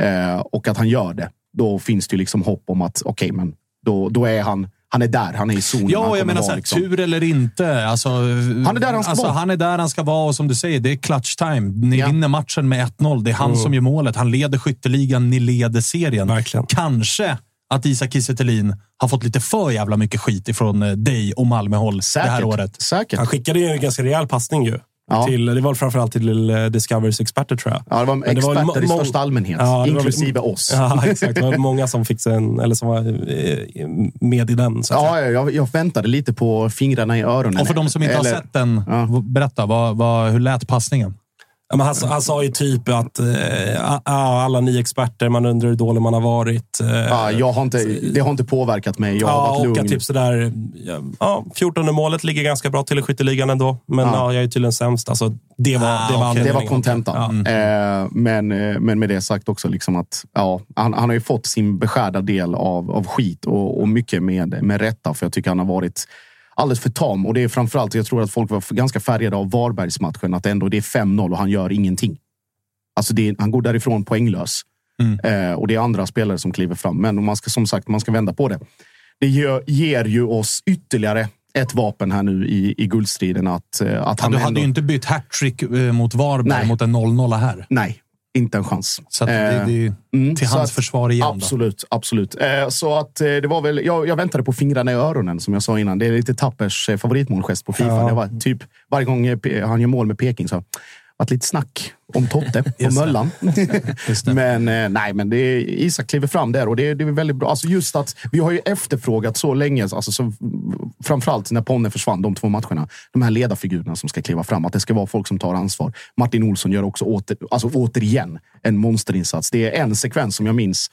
eh, och att han gör det, då finns det ju liksom hopp om att okej, men då, då är han, han är där, han är i zonen. Ja, jag menar så här, liksom. tur eller inte. Alltså, han är där han ska alltså, vara. Han är där han ska vara och som du säger, det är clutch time. Ni Ja. vinner matchen med 1-0. Det är han som gör målet. Han leder skytteligan, ni leder serien. Verkligen. Kanske att Isak Kiese har fått lite för jävla mycket skit ifrån eh, dig och Malmö-håll det här året. Säkert. Han skickade ju en ganska rejäl passning ju. Ja. Till, det var framförallt till eh, Discoverys experter tror jag. Ja, det var Men det var experter i största allmänhet, Ja, inklusive oss. Ja, exakt. Det var många som fick sig en, eller som var eh, med i den. Ja, jag, jag väntade lite på fingrarna i öronen. Och för de som inte Eller- har sett den, berätta. Vad, vad, hur lät passningen? Han, han sa ju typ att eh, alla ni experter, man undrar hur dålig man har varit. Eh, Ja, jag har inte, det har inte påverkat mig. Jag har ja, varit lugn. att typ sådär, ja, ja, 14 målet ligger ganska bra till i skytteligan ändå. Men Ja. ja. jag är tydligen sämst. Alltså, det var, Ah, det var, okej. det var kontentan. Ja. Eh, men, eh, men med det sagt också, liksom att ja, han, han har ju fått sin beskärda del av, av skit och, och mycket med, med rätta. För jag tycker han har varit alldeles för tam. Och det är framförallt, jag tror att folk var ganska färgade av Varbergsmatchen. Att ändå det är 5-0 och han gör ingenting. Alltså är- han går därifrån poänglös. Eh, och det är andra spelare som kliver fram. Men man ska, som sagt, man ska vända på det. Det ger, ger ju oss ytterligare ett vapen här nu i, i guldstriden. Att, eh, att han du hade ändå, ju inte bytt hattrick eh, mot Varberg Nej. mot en 0-0 här. Nej, inte en chans. Så det, Eh, det är mm, till hans att- försvar igen. Då. Absolut, absolut. Eh, så att eh, det var väl, jag, jag väntade på fingrarna i öronen som jag sa innan. Det är lite Tappers eh, favoritmålgest på Fifa. Ja. Det var typ varje gång eh, han gör mål med Peking så varit lite snack om Totte det. Möllan. Men eh, nej, men det är, Isak kliver fram där och det, är- det är väldigt bra. Alltså just att vi har ju efterfrågat så länge, alltså så, framförallt när Ponne försvann, de två matcherna, de här ledarfigurerna som ska kliva fram, att det ska vara folk som tar ansvar. Martin Olsson gör också åter, alltså återigen en monsterinsats. Det är en sekvens som jag minns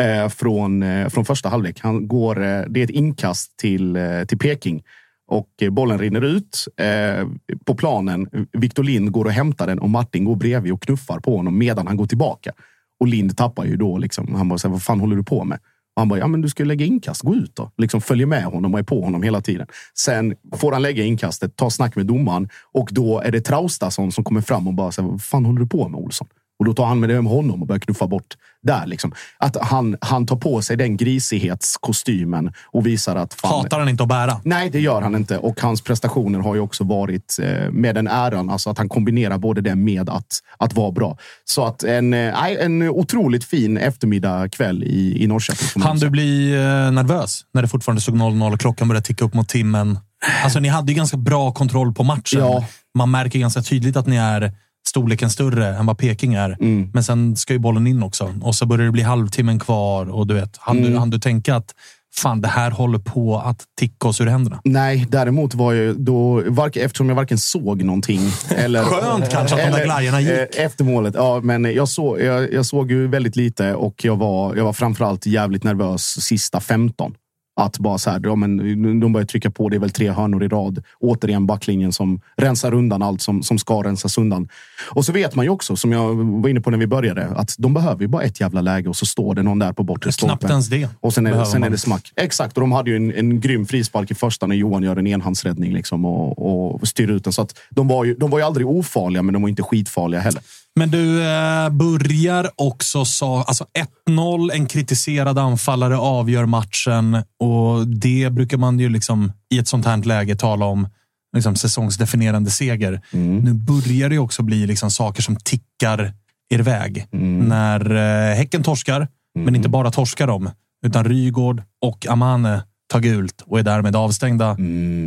eh, från, eh, från första halvlek. Han går, eh, det är ett inkast till, eh, till Peking och eh, bollen rinner ut eh, på planen. Viktor Lind går och hämtar den och Martin går bredvid och knuffar på honom medan han går tillbaka. Och Lind tappar ju då. Liksom, han bara, så här, vad fan håller du på med? Och han bara, ja men du ska ju lägga inkast. Gå ut då. Liksom följer med honom och är på honom hela tiden. Sen får han lägga inkastet, ta snack med domaren och då är det Traustason som kommer fram och bara, så här, vad fan håller du på med Olsson? Och då tar han med det med honom och börjar knuffa bort där. Liksom. Att han, han tar på sig den grisighetskostymen och visar att... Fan, Hatar han inte att bära? Nej, det gör han inte. Och hans prestationer har ju också varit eh, med den äran. Alltså att han kombinerar både det med att, att vara bra. Så att en, eh, en otroligt fin eftermiddag kväll i, i Norrköping. Han du bli eh, nervös när det fortfarande stod 0-0 och klockan började ticka upp mot timmen? Alltså, ni hade ju ganska bra kontroll på matchen. Ja. Man märker ganska tydligt att ni är storleken större än vad Peking är. Mm. Men sen ska ju bollen in också. Och så börjar det bli halvtimmen kvar. Och du vet, hann, du, Mm. hann du tänka att fan, det här håller på att ticka oss ur händerna? Nej, däremot var jag då, vark, eftersom jag varken såg någonting eller... Skönt kanske att de där glajjorna gick. eh, Efter målet, ja. Men jag, såg, jag, jag såg ju väldigt lite och jag var, jag var framförallt jävligt nervös sista 15. Att bara så här, ja, men de börjar trycka på. Det är väl tre hörnor i rad. Återigen backlinjen som rensar undan allt som, som ska rensas undan. Och så vet man ju också, som jag var inne på när vi började, att de behöver ju bara ett jävla läge och så står det någon där på bortre stolpen. Knappt ens det. Och sen är, det, sen är det smack. Exakt, och de hade ju en, en grym frispark i första när Johan gör en enhandsräddning liksom och, och styr ut den. Så att de, var ju, de var ju aldrig ofarliga, men de var inte skitfarliga heller. Men du eh, börjar också sa alltså 1-0, en kritiserad anfallare avgör matchen och det brukar man ju liksom i ett sånt här läge tala om liksom säsongsdefinierande seger. Nu börjar det ju också bli liksom saker som tickar er väg. När eh, Häcken torskar, men inte bara torskar de, utan Rygård och Amane tar gult och är därmed avstängda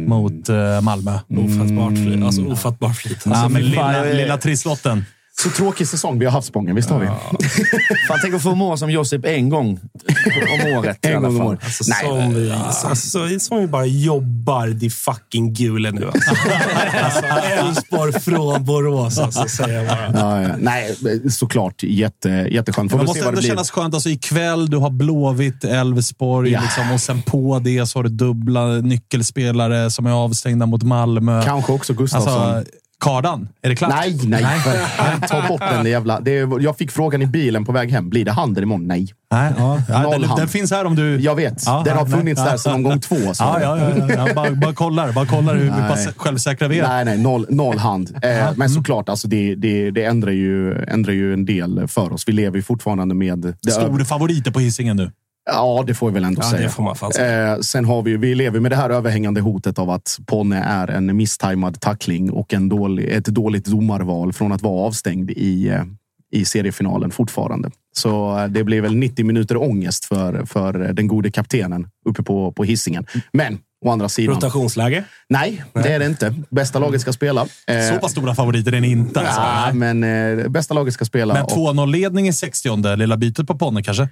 mot eh, Malmö. Ofattbart flit. Alltså ofattbart flit. ja, Alltså, fan, lilla, lilla trisslotten. Så tråkig säsong vi har haft Spången, visst har vi? Fan, tänk att få må som Josip en gång om året i En alla gång om fall. året. Alltså, Nej, som, vi, alltså, som vi bara jobbar di fucking gule nu. Alltså. Alltså, Elfsborg från Borås, alltså, säger jag bara. Ja, ja. Nej, såklart. Jätte, jätteskönt. Får Det måste ändå det kännas skönt. Alltså, ikväll, du har Blåvitt, Elfsborg Ja. liksom, och sen på det så har du dubbla nyckelspelare som är avstängda mot Malmö. Kanske också Gustafsson. Alltså, Kardan, är det klart? Nej, nej. nej. Ta bort den jävla... Det är, jag fick frågan i bilen på väg hem. Blir det handen imorgon? Nej. Nej, ja. Den, den finns här om du... Jag vet. Ja, den har funnits nej. där sedan omgång två. Så. Ja, ja, ja. Bara, bara kollar, bara kollar hur pass självsäkra vi är. Nej, nej, noll, noll hand. Eh, men såklart, alltså, det, det, det ändrar, ju, ändrar ju en del för oss. Vi lever ju fortfarande med... Stor favoriter på Hisingen nu. Ja, det får vi väl ändå Ja, säga. det får man fan säga. Eh, sen har vi, vi lever med det här överhängande hotet av att Ponne är en misstajmad tackling och en dålig, ett dåligt domarval från att vara avstängd i, eh, i seriefinalen fortfarande. Så eh, det blir väl 90 minuter ångest för, för den gode kaptenen uppe på, på hissingen. Men å andra sidan. Rotationsläge? Nej, det är det inte. Bästa laget ska spela. Eh, Så pass stora favoriter är ni inte. Alltså. ja, men eh, bästa laget ska spela. Men och- 2-0-ledning i 60 lilla bytet på Ponne kanske?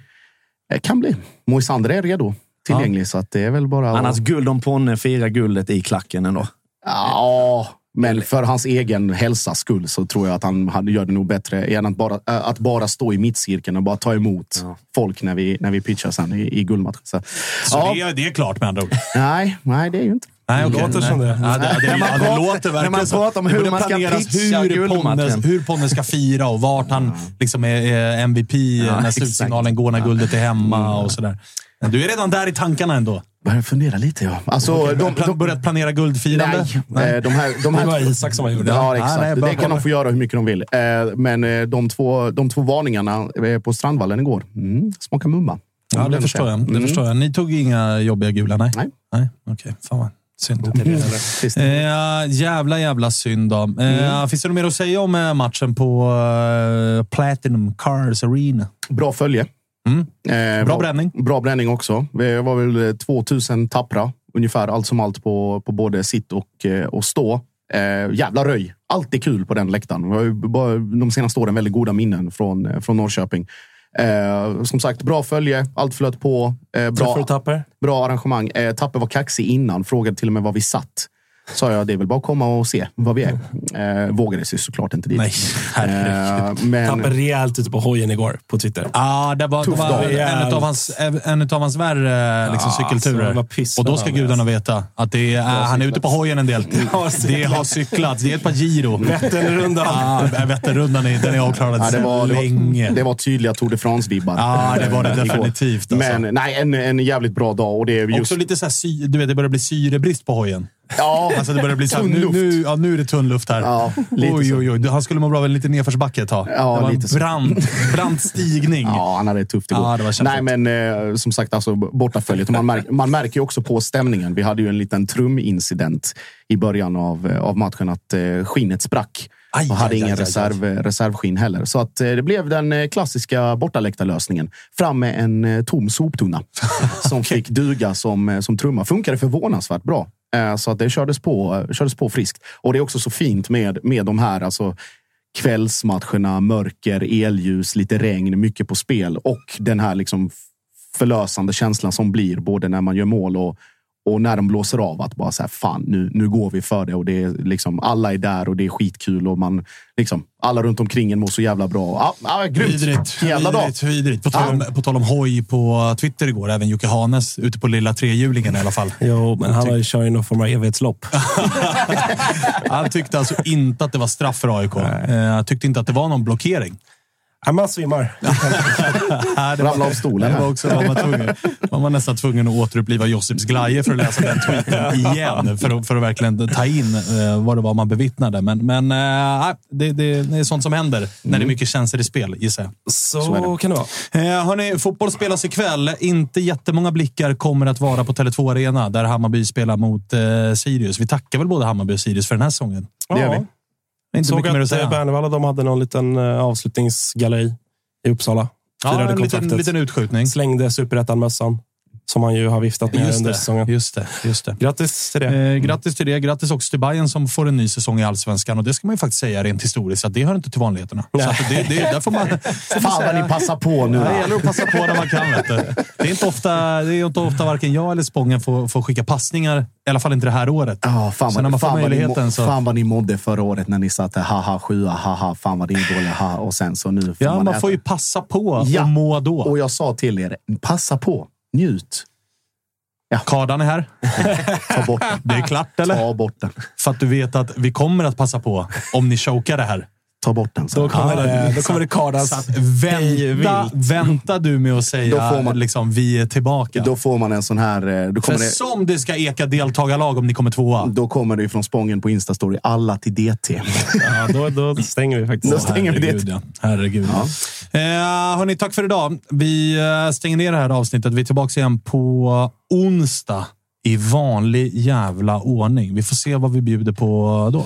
Eh, Kan bli. Moisander är redo. Tillgänglig, så att det är väl bara... Annars guld om Ponne firar guldet i klacken ändå. Ja, men för hans egen hälsas skull så tror jag att han hade gör det nog bättre än att bara, äh, att bara stå i mittcirkeln och bara ta emot folk när vi, när vi pitchar sen i, i guldmatchen. Så, Så ja, det, är, det är klart med andra ord. nej, nej, det är ju inte. Nej, okej. låter som Nej. det. Ja, det, det, När man ja, det låter när verkligen man så. pratar om Det hur man ska planeras pitcha hur guldmatchen. Ponne, hur Ponne ska fira och vart han liksom är, är MVP när exakt. slutsignalen går när guldet är hemma och sådär. Men du är redan där i tankarna ändå. Börjar fundera lite, ja. Alltså, de, de, de, börjat planera guldfirande? nej, eh, de här, de här Det var Isak som har gjort det. Ja, Ja, exakt. nej, bara det kan de få göra hur mycket de vill. Eh, Men eh, de två, de två varningarna på Strandvallen igår, mm, smakar mumma. Ja, det förstår jag. Det Mm. förstår jag. Ni tog inga jobbiga gula? Nej. Nej. nej. Okej, fan vad synd. Trist. Eh, jävla, jävla synd då. Eh, Mm. Finns det något mer att säga om eh, matchen på eh, Platinum Cars Arena? Bra följe. Mm. Eh, Bra var- bränning. Bra bränning också. Vi var väl eh, 2000 tappra, ungefär allt som allt på, på både sitt och, eh, och stå. Eh, jävla röj. Alltid kul på den läktaren. Vi har ju bara de senaste åren väldigt goda minnen från, eh, från Norrköping. Eh, som sagt, bra följe. Allt flöt på. Eh, du bra, Tapper? bra arrangemang. Eh, Tapper var kaxig innan. Frågade till och med var vi satt. Sa jag, det är väl bara att komma och se vad vi är. Eh, vågade sig såklart inte dit. Nej, eh, men... Tappade rejält ute på hojen igår på Twitter. Ja, det var, det var en, av hans, en av hans värre liksom, Ja, cykelturer. alltså, och då ska gudarna veta att det är, han är ute på hojen en del. Det har cyklats. Det är ett par Giro. Vätternrundan. Ja, Vätternrundan är, den är avklarad Ja, det, var, det, länge. var, det var tydliga Tour de France-vibbar. Ja, det var det eh, definitivt, alltså. Men nej, en, en jävligt bra dag. Och det är just, Också lite så här, du vet, det börjar bli syrebrist på hojen. Ja, Alltså det börjar bli så här, nu, nu, ja, nu är det tunn luft här. Ja, oj, oj, oj. Han skulle må bra av en liten nedförsbacke ett tag. Ja, det var lite en brant, brant stigning. Ja, han hade det tufft igår. Ja, det var. Nej, men eh, som sagt, alltså, bortaföljet. Man, märk, man märker ju också på stämningen. Vi hade ju en liten trumincident i början av, eh, av matchen. Att eh, skinnet sprack. Aj, och hade aj, ingen aj, reserv, reservskinn heller. Så att, eh, det blev den eh, klassiska bortaläktarlösningen. Fram med en eh, tom soptunna som fick duga som, eh, som trumma. Funkade förvånansvärt bra. Eh, så att det kördes på, kördes på friskt. Och det är också så fint med, med de här alltså, kvällsmatcherna, mörker, elljus, lite regn, mycket på spel och den här liksom förlösande känslan som blir både när man gör mål och, och när de blåser av. Att bara så här, fan, nu, nu går vi för det och det är liksom, alla är där och det är skitkul och man liksom, alla runt omkring en mår så jävla bra. Ja, ja, grymt! Vidrigt. Jävla dag! vidrigt, vidrigt. På, tal om, på tal om hoj på Twitter igår, även Jocke Hanes ute på lilla trehjulingen i alla fall. Jo, men han har ju kört i någon form av evighetslopp. Han tyckte alltså inte att det var straff för AIK. Eh, Han tyckte inte att det var någon blockering. Ja, man svimmar. Nej, det Ramla av stolen Det var, också, man, var tvungen, man var nästan tvungen att återuppliva Josips glaje för att läsa den tweeten igen. För att, för att verkligen ta in eh, vad det var man bevittnade. Men, men eh, det, det, det är sånt som händer när det är mycket känslor i spel, gissar jag. Så, kan det vara. Eh, hörni, fotboll spelas ikväll. Inte jättemånga blickar kommer att vara på Tele2 Arena där Hammarby spelar mot eh, Sirius. Vi tackar väl både Hammarby och Sirius för den här säsongen. Det gör vi. Inte Såg mycket mer att säga. eh, Bernevalla de hade någon liten eh, avslutningsgalej i Uppsala. Ja, Firade en liten, kontraktet. liten utskjutning. Slängde superettan-mössan som han ju har viftat med Just under det, säsongen. just det, just det. Grattis till det. Eh, grattis till det. Grattis också till Bayern som får en ny säsong i allsvenskan. Och det ska man ju faktiskt säga rent historiskt att det hör inte till vanligheterna. Så att det, det, där får man, man Fan vad ni passar på nu. Ja, det gäller att passa på när man kan. Vet du. Det, är inte ofta, det är inte ofta varken jag eller Spången får, får skicka passningar. I alla fall inte det här året. Ja, fan, så när man vad, fan, vad ni, så... fan vad ni mådde förra året när ni satt där. Haha, sjua, haha, fan vad det är dåliga, haha. Och sen så nu får Ja, man äta. får ju passa på Ja. och må då. Och jag sa till er, passa på. Njut. Kardan är här. Ta bort den. Det är klart, eller? Ta bort den. För att du vet att vi kommer att passa på om ni chokar det här. Ta bort den. Då kommer Ja, det, då kommer det kardas. Så att vänta, vänta du med att Då säga får man- liksom, vi är tillbaka. Då får man en sån här... eh, Då För kommer, det, som det ska eka deltagarlag om ni kommer tvåa. då kommer det från Spången på Instastory. Alla till DT. Ja, då, då stänger vi faktiskt. Då stänger vi det. Herregud, ja. Herregud. Ja. Eh, hörni, tack för idag. Vi eh, stänger ner det här avsnittet. Vi är tillbaka igen på onsdag i vanlig jävla ordning. Vi får se vad vi bjuder på då.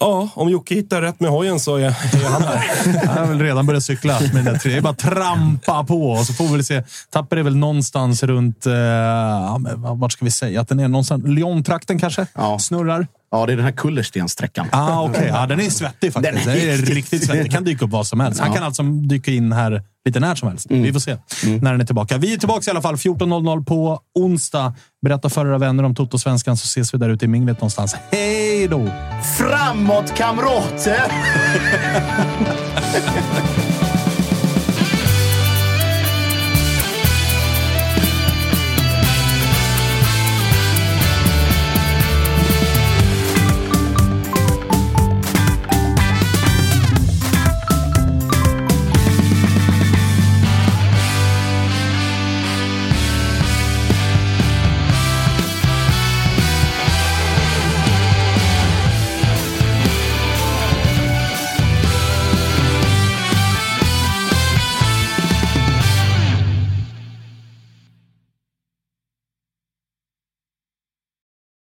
Ja, om Jocke hittar rätt med hojen så är, han där. Jag har väl redan börjat cykla med den där tre. Det är bara trampa på och så får vi väl se. Tapper är väl någonstans runt, eh, vart ska vi säga att den är? Någonstans, Lyon-trakten kanske? Ja. Snurrar? Ja, det är den här kullerstensträckan. Ah, okej. Ja, den är svettig faktiskt. Den är Den är riktigt- svettig. Det kan dyka upp vad som helst. Han Ja. kan alltså dyka in här lite när som helst. Vi får se när den är tillbaka. Vi är tillbaka i alla fall 14.00 på onsdag. Berätta för era vänner om Toto-svenskan så ses vi där ute i minglet någonstans. Hej då! Framåt kamrater!